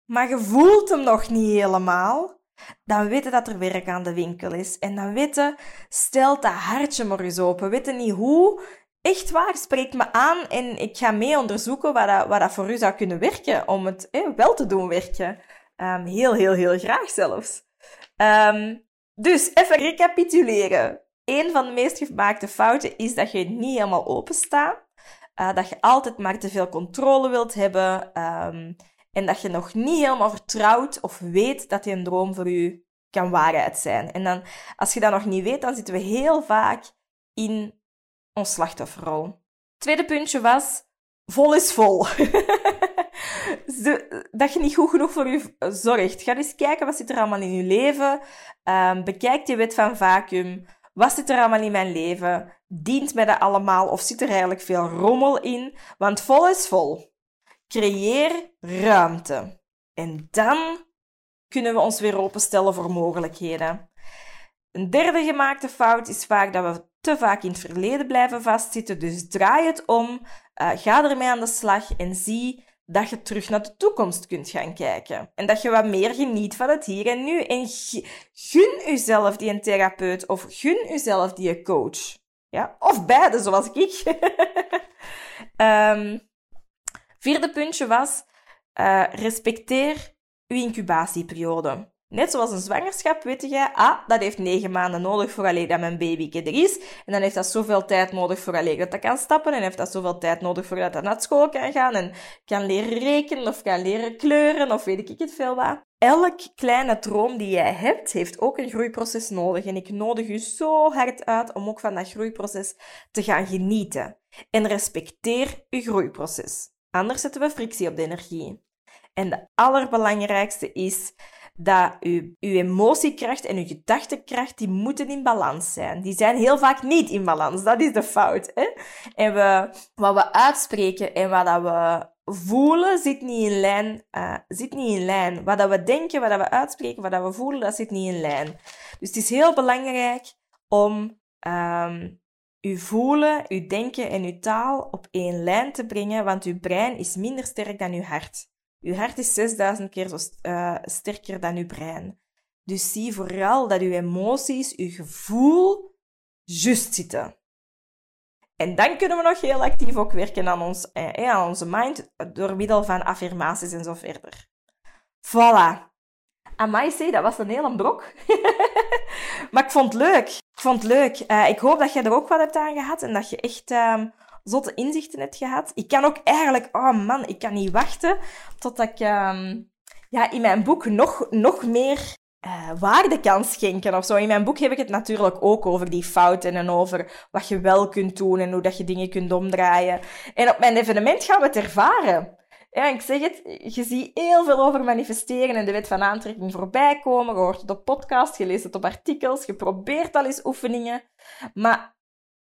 maar je voelt hem nog niet helemaal, dan weten dat er werk aan de winkel is. En dan weten, stelt dat hartje maar eens open. Weten niet hoe. Echt waar, spreek me aan en ik ga mee onderzoeken wat dat, wat dat voor u zou kunnen werken om het wel te doen werken. Um, heel, heel, heel graag zelfs. Um, dus even recapituleren. Een van de meest gemaakte fouten is dat je niet helemaal open staat. Uh, dat je altijd maar te veel controle wilt hebben. Um, en dat je nog niet helemaal vertrouwt of weet dat die een droom voor u kan waarheid zijn. En dan, als je dat nog niet weet, dan zitten we heel vaak in ons slachtofferrol. Tweede puntje was, vol is vol. dat je niet goed genoeg voor je zorgt. Ga eens kijken wat zit er allemaal in je leven. Um, bekijk die wet van vacuüm. Wat zit er allemaal in mijn leven? Dient mij dat allemaal of zit er eigenlijk veel rommel in? Want vol is vol. Creëer ruimte. En dan kunnen we ons weer openstellen voor mogelijkheden. Een derde gemaakte fout is vaak dat we te vaak in het verleden blijven vastzitten. Dus draai het om, uh, ga ermee aan de slag en zie dat je terug naar de toekomst kunt gaan kijken. En dat je wat meer geniet van het hier en nu. En gun jezelf die een therapeut of gun jezelf die een coach. Ja? Of beide, zoals ik. um, vierde puntje was, uh, respecteer uw incubatieperiode. Net zoals een zwangerschap weet je, ah, dat heeft negen maanden nodig voor alleen dat mijn baby er is. En dan heeft dat zoveel tijd nodig voor dat dat kan stappen. En heeft dat zoveel tijd nodig voordat dat naar school kan gaan. En kan leren rekenen of kan leren kleuren of weet ik het veel wat. Elk kleine droom die jij hebt, heeft ook een groeiproces nodig. En ik nodig u zo hard uit om ook van dat groeiproces te gaan genieten. En respecteer uw groeiproces. Anders zetten we frictie op de energie. En de allerbelangrijkste is dat uw, uw emotiekracht en uw gedachtekracht, die moeten in balans zijn. Die zijn heel vaak niet in balans. Dat is de fout. Hè? En we, wat we uitspreken en wat dat we voelen, zit niet in lijn. Uh, zit niet in lijn. Wat dat we denken, wat dat we uitspreken, wat dat we voelen, dat zit niet in lijn. Dus het is heel belangrijk om um, uw voelen, uw denken en uw taal op één lijn te brengen, want uw brein is minder sterk dan uw hart. Uw hart is 6000 keer zo uh, sterker dan uw brein. Dus zie vooral dat uw emoties, uw gevoel, juist zitten. En dan kunnen we nog heel actief ook werken aan, ons, eh, aan onze mind door middel van affirmaties en zo verder. Voilà. Amai, dat was een hele brok. maar ik vond het leuk. Ik vond het leuk. Uh, ik hoop dat je er ook wat hebt aan gehad en dat je echt... Uh, zotte inzichten hebt gehad. Ik kan ook eigenlijk, oh man, ik kan niet wachten totdat ik um, ja, in mijn boek nog, nog meer uh, waarde kan schenken of zo. In mijn boek heb ik het natuurlijk ook over die fouten en over wat je wel kunt doen en hoe dat je dingen kunt omdraaien. En op mijn evenement gaan we het ervaren. Ja, ik zeg het, je ziet heel veel over manifesteren en de wet van aantrekking voorbij komen. Je hoort het op podcast, je leest het op artikels, je probeert al eens oefeningen. Maar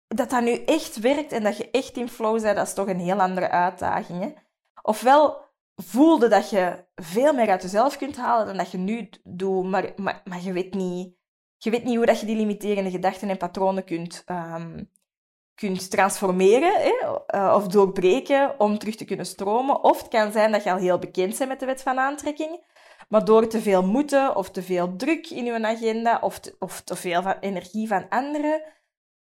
dat dat nu echt werkt en dat je echt in flow bent, dat is toch een heel andere uitdaging. Hè? Ofwel voelde dat je veel meer uit jezelf kunt halen dan dat je nu doet, maar, maar, maar je, weet niet, je weet niet hoe dat je die limiterende gedachten en patronen kunt, um, kunt transformeren? Uh, of doorbreken om terug te kunnen stromen. Of het kan zijn dat je al heel bekend bent met de wet van aantrekking, maar door te veel moeten of te veel druk in je agenda of te, of te veel van energie van anderen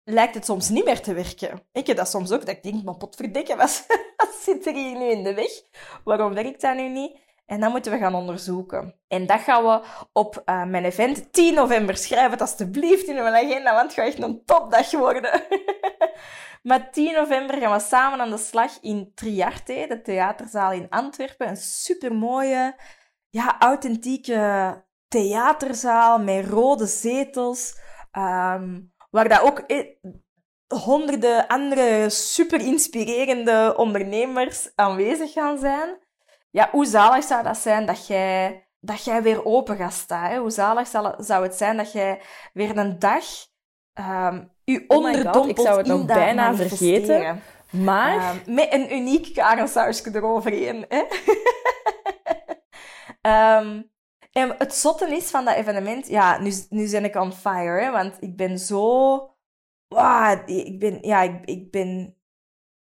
lijkt het soms niet meer te werken. Ik heb dat soms ook, dat ik denk, maar potverdikke, wat, wat zit er hier nu in de weg? Waarom werkt dat nu niet? En dat moeten we gaan onderzoeken. En dat gaan we op uh, mijn event 10 november. Schrijf het alstublieft in mijn agenda, want het gaat echt een topdag worden. maar 10 november gaan we samen aan de slag in Triarte, de theaterzaal in Antwerpen. Een supermooie, ja, authentieke theaterzaal met rode zetels. Um, waar dat ook honderden andere super inspirerende ondernemers aanwezig gaan zijn. Ja, hoe zalig zou dat zijn dat jij, dat jij weer open gaat staan? Hè? Hoe zalig zou het zijn dat jij weer een dag um, je oh onderdompelt Ik zou het nog bijna vergeten. Maar... Um, met een uniek karensausje eroverheen. Hè? um, En het zotte is van dat evenement, ja, nu, nu ben ik on fire, hè, want ik ben zo... Wow, ik ben, ja, ik, ik ben...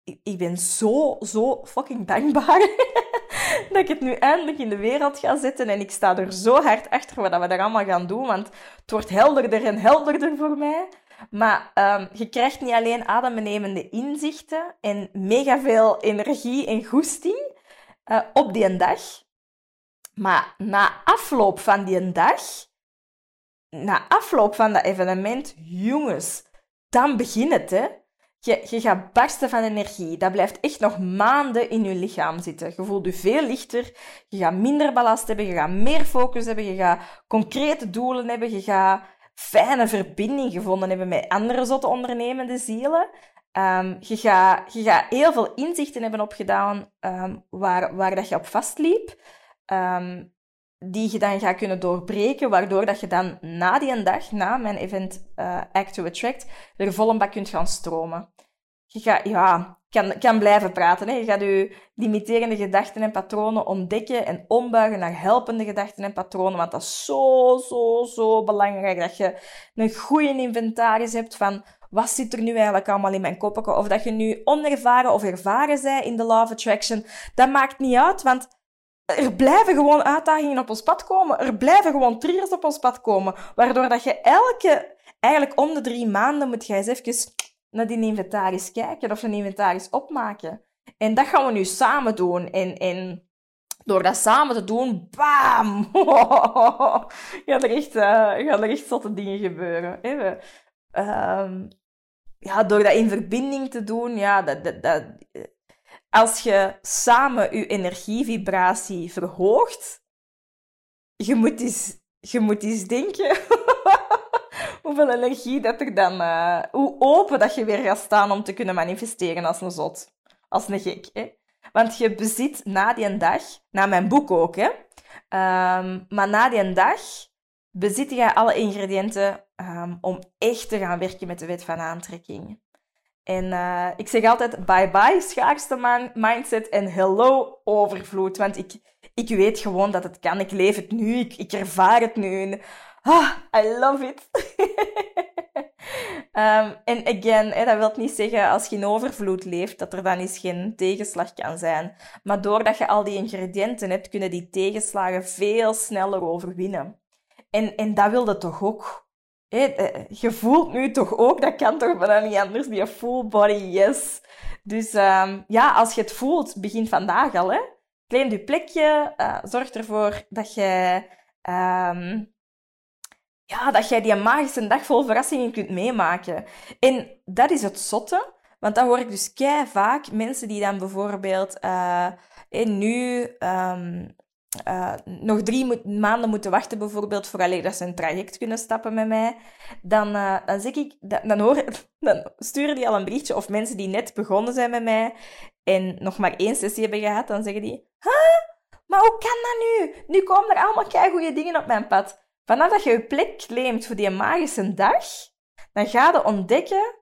Ik, ik ben zo, zo fucking dankbaar dat ik het nu eindelijk in de wereld ga zetten. En ik sta er zo hard achter wat we daar allemaal gaan doen. Want het wordt helderder en helderder voor mij. Maar um, je krijgt niet alleen adembenemende inzichten en mega veel energie en goesting uh, op die dag. Maar na afloop van die dag, na afloop van dat evenement, jongens, dan begint het, hè. Je, je gaat barsten van energie. Dat blijft echt nog maanden in je lichaam zitten. Je voelt je veel lichter. Je gaat minder ballast hebben. Je gaat meer focus hebben. Je gaat concrete doelen hebben. Je gaat fijne verbinding gevonden hebben met andere zotte ondernemende zielen. Um, je, gaat, je gaat heel veel inzichten hebben opgedaan um, waar, waar dat je op vastliep. Um, die je dan gaat kunnen doorbreken, waardoor dat je dan na die dag, na mijn event uh, Act to Attract, er vol een bak kunt gaan stromen. Je gaat, ja, kan, kan blijven praten. Hè. Je gaat je limiterende gedachten en patronen ontdekken en ombuigen naar helpende gedachten en patronen. Want dat is zo, zo, zo belangrijk dat je een goede inventaris hebt van wat zit er nu eigenlijk allemaal in mijn koppen? Of dat je nu onervaren of ervaren bent in de of Attraction, dat maakt niet uit, want er blijven gewoon uitdagingen op ons pad komen. Er blijven gewoon triggers op ons pad komen. Waardoor dat je elke, eigenlijk om de drie maanden moet je eens even naar die inventaris kijken of een inventaris opmaken. En dat gaan we nu samen doen. En, door dat samen te doen, bam! gaan, er echt, uh, gaan er echt zotte dingen gebeuren. Um, ja, door dat in verbinding te doen, ja, dat, dat, dat, als je samen je energievibratie verhoogt, je moet eens, je moet eens denken hoeveel energie dat er dan, uh, hoe open dat je weer gaat staan om te kunnen manifesteren als een zot, als een gek. Hè? Want je bezit na die dag, na mijn boek ook, hè, um, maar na die dag bezit je alle ingrediënten um, om echt te gaan werken met de wet van aantrekking. En uh, ik zeg altijd bye-bye schaarste mindset en hello overvloed. Want ik, ik weet gewoon dat het kan. Ik leef het nu, ik, ik ervaar het nu. En, ah, I love it. um, en again, hè, dat wil niet zeggen als je in overvloed leeft, dat er dan eens geen tegenslag kan zijn. Maar doordat je al die ingrediënten hebt, kunnen die tegenslagen veel sneller overwinnen. En, en dat wilde toch ook? Eh, je voelt nu toch ook, dat kan toch bijna niet anders, die full body yes. Dus um, ja, als je het voelt, begin vandaag al. Hè. Claim je plekje, uh, zorg ervoor dat je, um, ja, dat jij die magische dag vol verrassingen kunt meemaken. En dat is het zotte, want dan hoor ik dus kei vaak mensen die dan bijvoorbeeld uh, nu um, uh, nog drie maanden moeten wachten, bijvoorbeeld, voor alleen dat ze een traject kunnen stappen met mij, dan, uh, dan zeg ik, dan, hoor, dan sturen die al een berichtje. Of mensen die net begonnen zijn met mij en nog maar één sessie hebben gehad, dan zeggen die, huh? Maar hoe kan dat nu? Nu komen er allemaal goede dingen op mijn pad. Vanaf dat je je plek claimt voor die magische dag, dan ga je ontdekken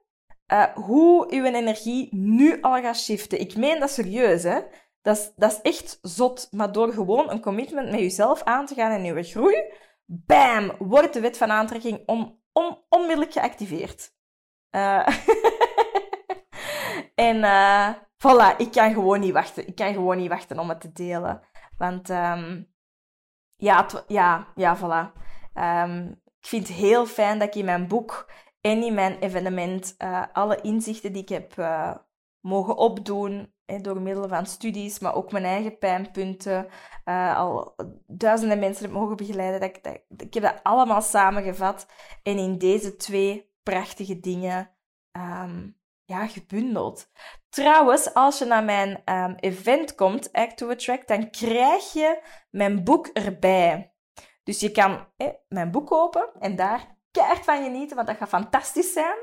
uh, hoe je energie nu al gaat shiften. Ik meen dat serieus, hè. Dat is, dat echt zot. Maar door gewoon een commitment met jezelf aan te gaan en je groei, bam, wordt de wet van aantrekking on, on, onmiddellijk geactiveerd. Uh, en uh, voilà, ik kan gewoon niet wachten. Ik kan gewoon niet wachten om het te delen. Want um, ja, ja, ja, voilà. Um, ik vind het heel fijn dat ik in mijn boek en in mijn evenement uh, alle inzichten die ik heb mogen opdoen door middel van studies, maar ook mijn eigen pijnpunten, uh, al duizenden mensen heb mogen begeleiden. Dat ik, heb dat allemaal samengevat en in deze twee prachtige dingen um, ja, gebundeld. Trouwens, als je naar mijn um, event komt, Act to Attract, dan krijg je mijn boek erbij. Dus je kan mijn boek kopen en daar keihard van genieten, want dat gaat fantastisch zijn.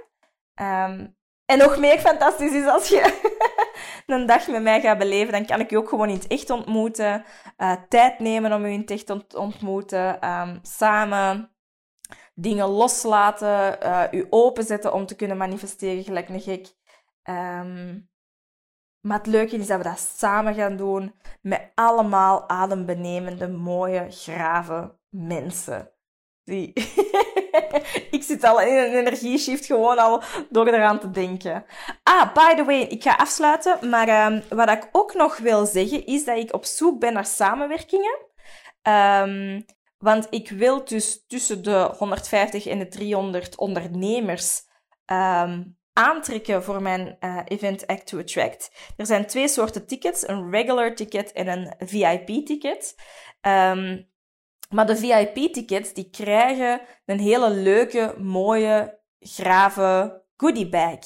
Um, en nog meer fantastisch is als je een dag met mij gaat beleven, dan kan ik je ook gewoon in het echt ontmoeten. Uh, tijd nemen om je in het echt te ontmoeten. Um, samen dingen loslaten. Uh, u openzetten om te kunnen manifesteren gelijk een gek. Um, maar het leuke is dat we dat samen gaan doen met allemaal adembenemende, mooie, grave mensen. Die ik zit al in een energieshift gewoon al door eraan te denken. Ah, by the way, ik ga afsluiten. Maar um, wat ik ook nog wil zeggen, is dat ik op zoek ben naar samenwerkingen. Um, want ik wil dus tussen de 150 en de 300 ondernemers um, aantrekken voor mijn uh, event Act to Attract. Er zijn twee soorten tickets, een regular ticket en een VIP ticket. Um, maar de VIP-tickets die krijgen een hele leuke, mooie, grave goodie bag.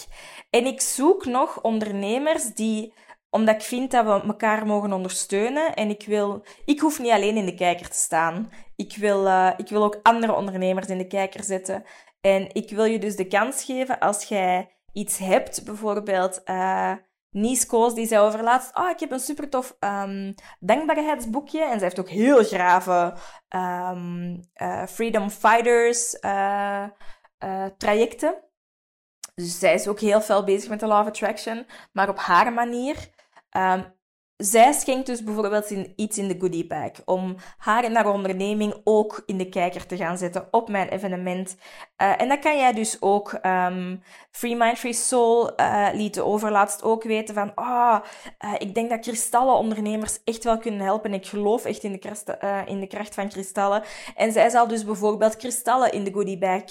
En ik zoek nog ondernemers die, omdat ik vind dat we elkaar mogen ondersteunen. En ik wil, ik hoef niet alleen in de kijker te staan. Ik wil, uh, ik wil ook andere ondernemers in de kijker zetten. En ik wil je dus de kans geven als jij iets hebt, bijvoorbeeld. Uh, Nies Koos, die zei over laatst, oh, ik heb een super tof um, dankbaarheidsboekje. En zij heeft ook heel grave um, Freedom Fighters uh, uh, trajecten. Dus zij is ook heel veel bezig met de Law of Attraction, maar op haar manier. Um, zij schenkt dus bijvoorbeeld iets in de goodie bag om haar en haar onderneming ook in de kijker te gaan zetten op mijn evenement. Uh, en dat kan jij dus ook. Um, Free Mind Free Soul uh, liet de overlaatst ook weten van, ah, uh, ik denk dat kristallen ondernemers echt wel kunnen helpen. Ik geloof echt in de, in de kracht van kristallen. En zij zal dus bijvoorbeeld kristallen in de goodie bag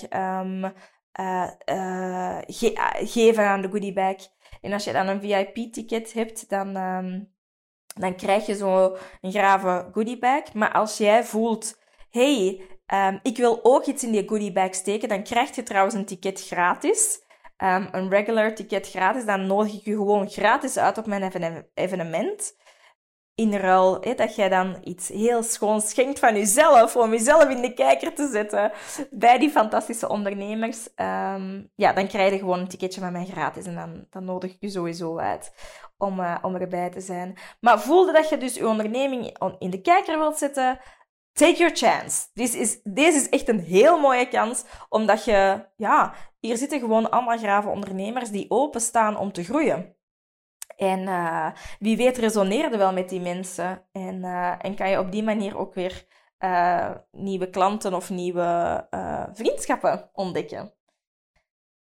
ge geven aan de goodie bag. En als je dan een VIP-ticket hebt, dan um, dan krijg je zo een grave goodie bag. Maar als jij voelt, hey, um, ik wil ook iets in die goodie bag steken, dan krijg je trouwens een ticket gratis. Um, een regular ticket gratis. Dan nodig ik je gewoon gratis uit op mijn evenement. In ruil dat jij dan iets heel schoons schenkt van jezelf, om jezelf in de kijker te zetten bij die fantastische ondernemers. Um, ja, dan krijg je gewoon een ticketje van mij gratis en dan, dan nodig ik je sowieso uit om, uh, om erbij te zijn. Maar voelde dat je dus je onderneming in de kijker wilt zetten, take your chance. This is, deze is echt een heel mooie kans, omdat je, ja, hier zitten gewoon allemaal grave ondernemers die openstaan om te groeien. En uh, wie weet resoneerde wel met die mensen. En, uh, en kan je op die manier ook weer nieuwe klanten of nieuwe vriendschappen ontdekken.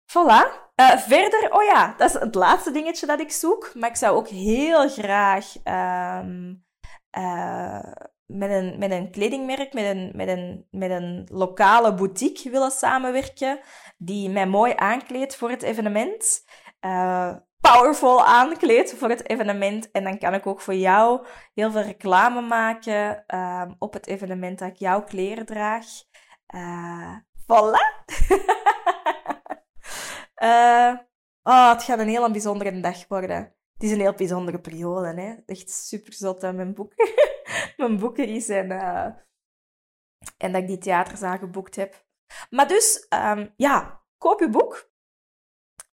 Voilà. Uh, verder, oh ja, dat is het laatste dingetje dat ik zoek. Maar ik zou ook heel graag um, uh, met, een, met een kledingmerk, met een, met, een, met een lokale boutique willen samenwerken. Die mij mooi aankleedt voor het evenement. Uh, powerful aankleedt voor het evenement. En dan kan ik ook voor jou heel veel reclame maken uh, op het evenement dat ik jouw kleren draag. Voilà! Uh, het gaat een heel bijzondere dag worden. Het is een heel bijzondere periode, hè. Echt super zot aan mijn boek. mijn boeken is en, uh, en dat ik die theaterzaal geboekt heb. Maar dus, um, ja, koop je boek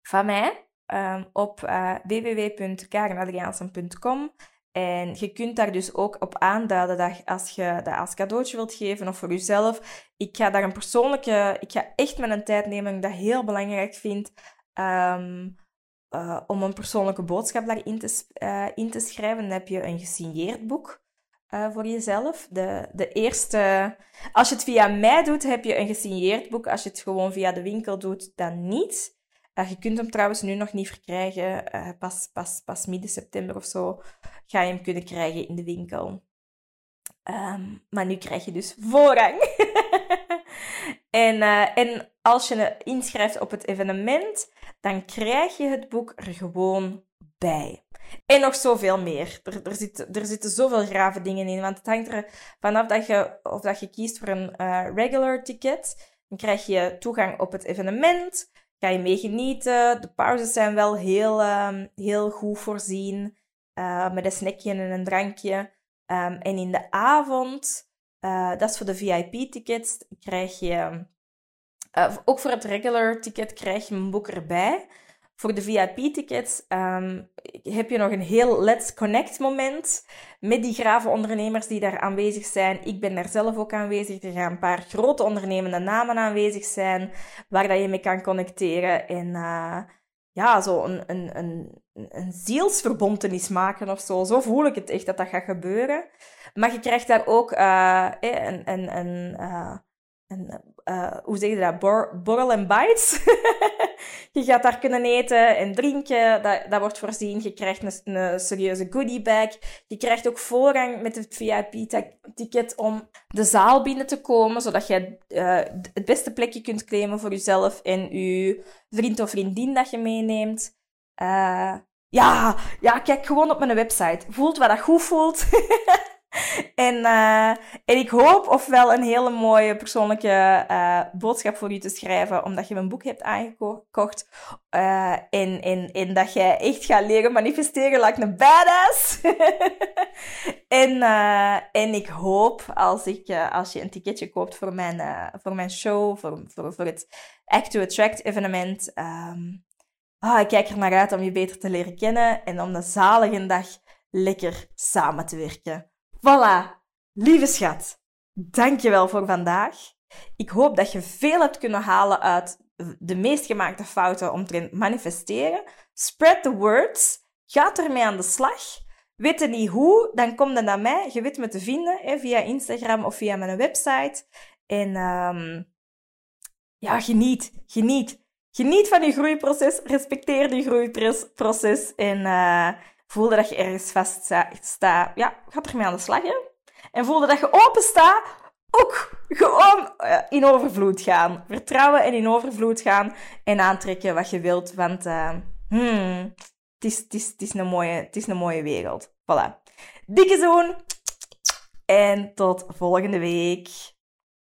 van mij um, op uh, www.karenadriaansen.com. En je kunt daar dus ook op aanduiden dat als je dat als cadeautje wilt geven of voor jezelf. Ik ga daar een persoonlijke... Ik ga echt mijn tijd nemen, ik dat heel belangrijk vind. Um, uh, om een persoonlijke boodschap daarin te, uh, in te schrijven. Dan heb je een gesigneerd boek uh, voor jezelf. De, de eerste... Als je het via mij doet, heb je een gesigneerd boek. Als je het gewoon via de winkel doet, dan niet. Uh, je kunt hem trouwens nu nog niet verkrijgen. Uh, pas, pas, pas midden september of zo ga je hem kunnen krijgen in de winkel. Um, maar nu krijg je dus voorrang. en, uh, en als je inschrijft op het evenement, dan krijg je het boek er gewoon bij. En nog zoveel meer. Er, er, zit, er zitten zoveel grave dingen in. Want het hangt er vanaf dat je, of dat je kiest voor een regular ticket. Dan krijg je toegang op het evenement ga je mee genieten. De pauzes zijn wel heel, um, heel goed voorzien. Uh, met een snackje en een drankje. Um, en in de avond, uh, dat is voor de VIP-tickets, krijg je... Uh, ook voor het regular ticket krijg je een boek erbij. Voor de VIP-tickets um, heb je nog een heel Let's Connect moment met die grave ondernemers die daar aanwezig zijn. Ik ben daar zelf ook aanwezig. Er gaan een paar grote ondernemende namen aanwezig zijn waar dat je mee kan connecteren. En uh, ja, zo een, een, een, een zielsverbontenis maken of zo. Zo voel ik het echt dat dat gaat gebeuren. Maar je krijgt daar ook uh, een, een, een, uh, een uh, hoe zeg je dat, Bor borrel en bites. je gaat daar kunnen eten en drinken, dat, dat wordt voorzien. Je krijgt een, serieuze goodie bag. Je krijgt ook voorrang met het VIP-ticket om de zaal binnen te komen, zodat je uh, het beste plekje kunt claimen voor jezelf en je vriend of vriendin dat je meeneemt. Uh, ja, ja, kijk gewoon op mijn website. Voelt wat dat goed voelt. en, uh, en ik hoop ofwel een hele mooie persoonlijke uh, boodschap voor u te schrijven, omdat je mijn boek hebt aangekocht. Uh, en, dat jij echt gaat leren manifesteren like een badass. en, en ik hoop, als, ik, als je een ticketje koopt voor mijn, voor mijn show, voor, voor, voor het Act to Attract evenement, um, ah, ik kijk er naar uit om je beter te leren kennen en om de zalige dag lekker samen te werken. Voilà, lieve schat, dankjewel voor vandaag. Ik hoop dat je veel hebt kunnen halen uit de meest gemaakte fouten omtrent manifesteren. Spread the words. Ga ermee aan de slag. Weet je niet hoe, dan kom dan naar mij. Je weet me te vinden hè, via Instagram of via mijn website. En um, ja, geniet, geniet. Geniet van je groeiproces. Respecteer je groeiproces. En uh, voelde dat je ergens vast staat. Ja, ga ermee aan de slag. Hè? En voelde dat je open staat. Ook gewoon uh, in overvloed gaan. Vertrouwen en in overvloed gaan. En aantrekken wat je wilt. Want uh, hmm, het, is, het, is, het, is een mooie, het is een mooie wereld. Voilà. Dikke zoen. En tot volgende week.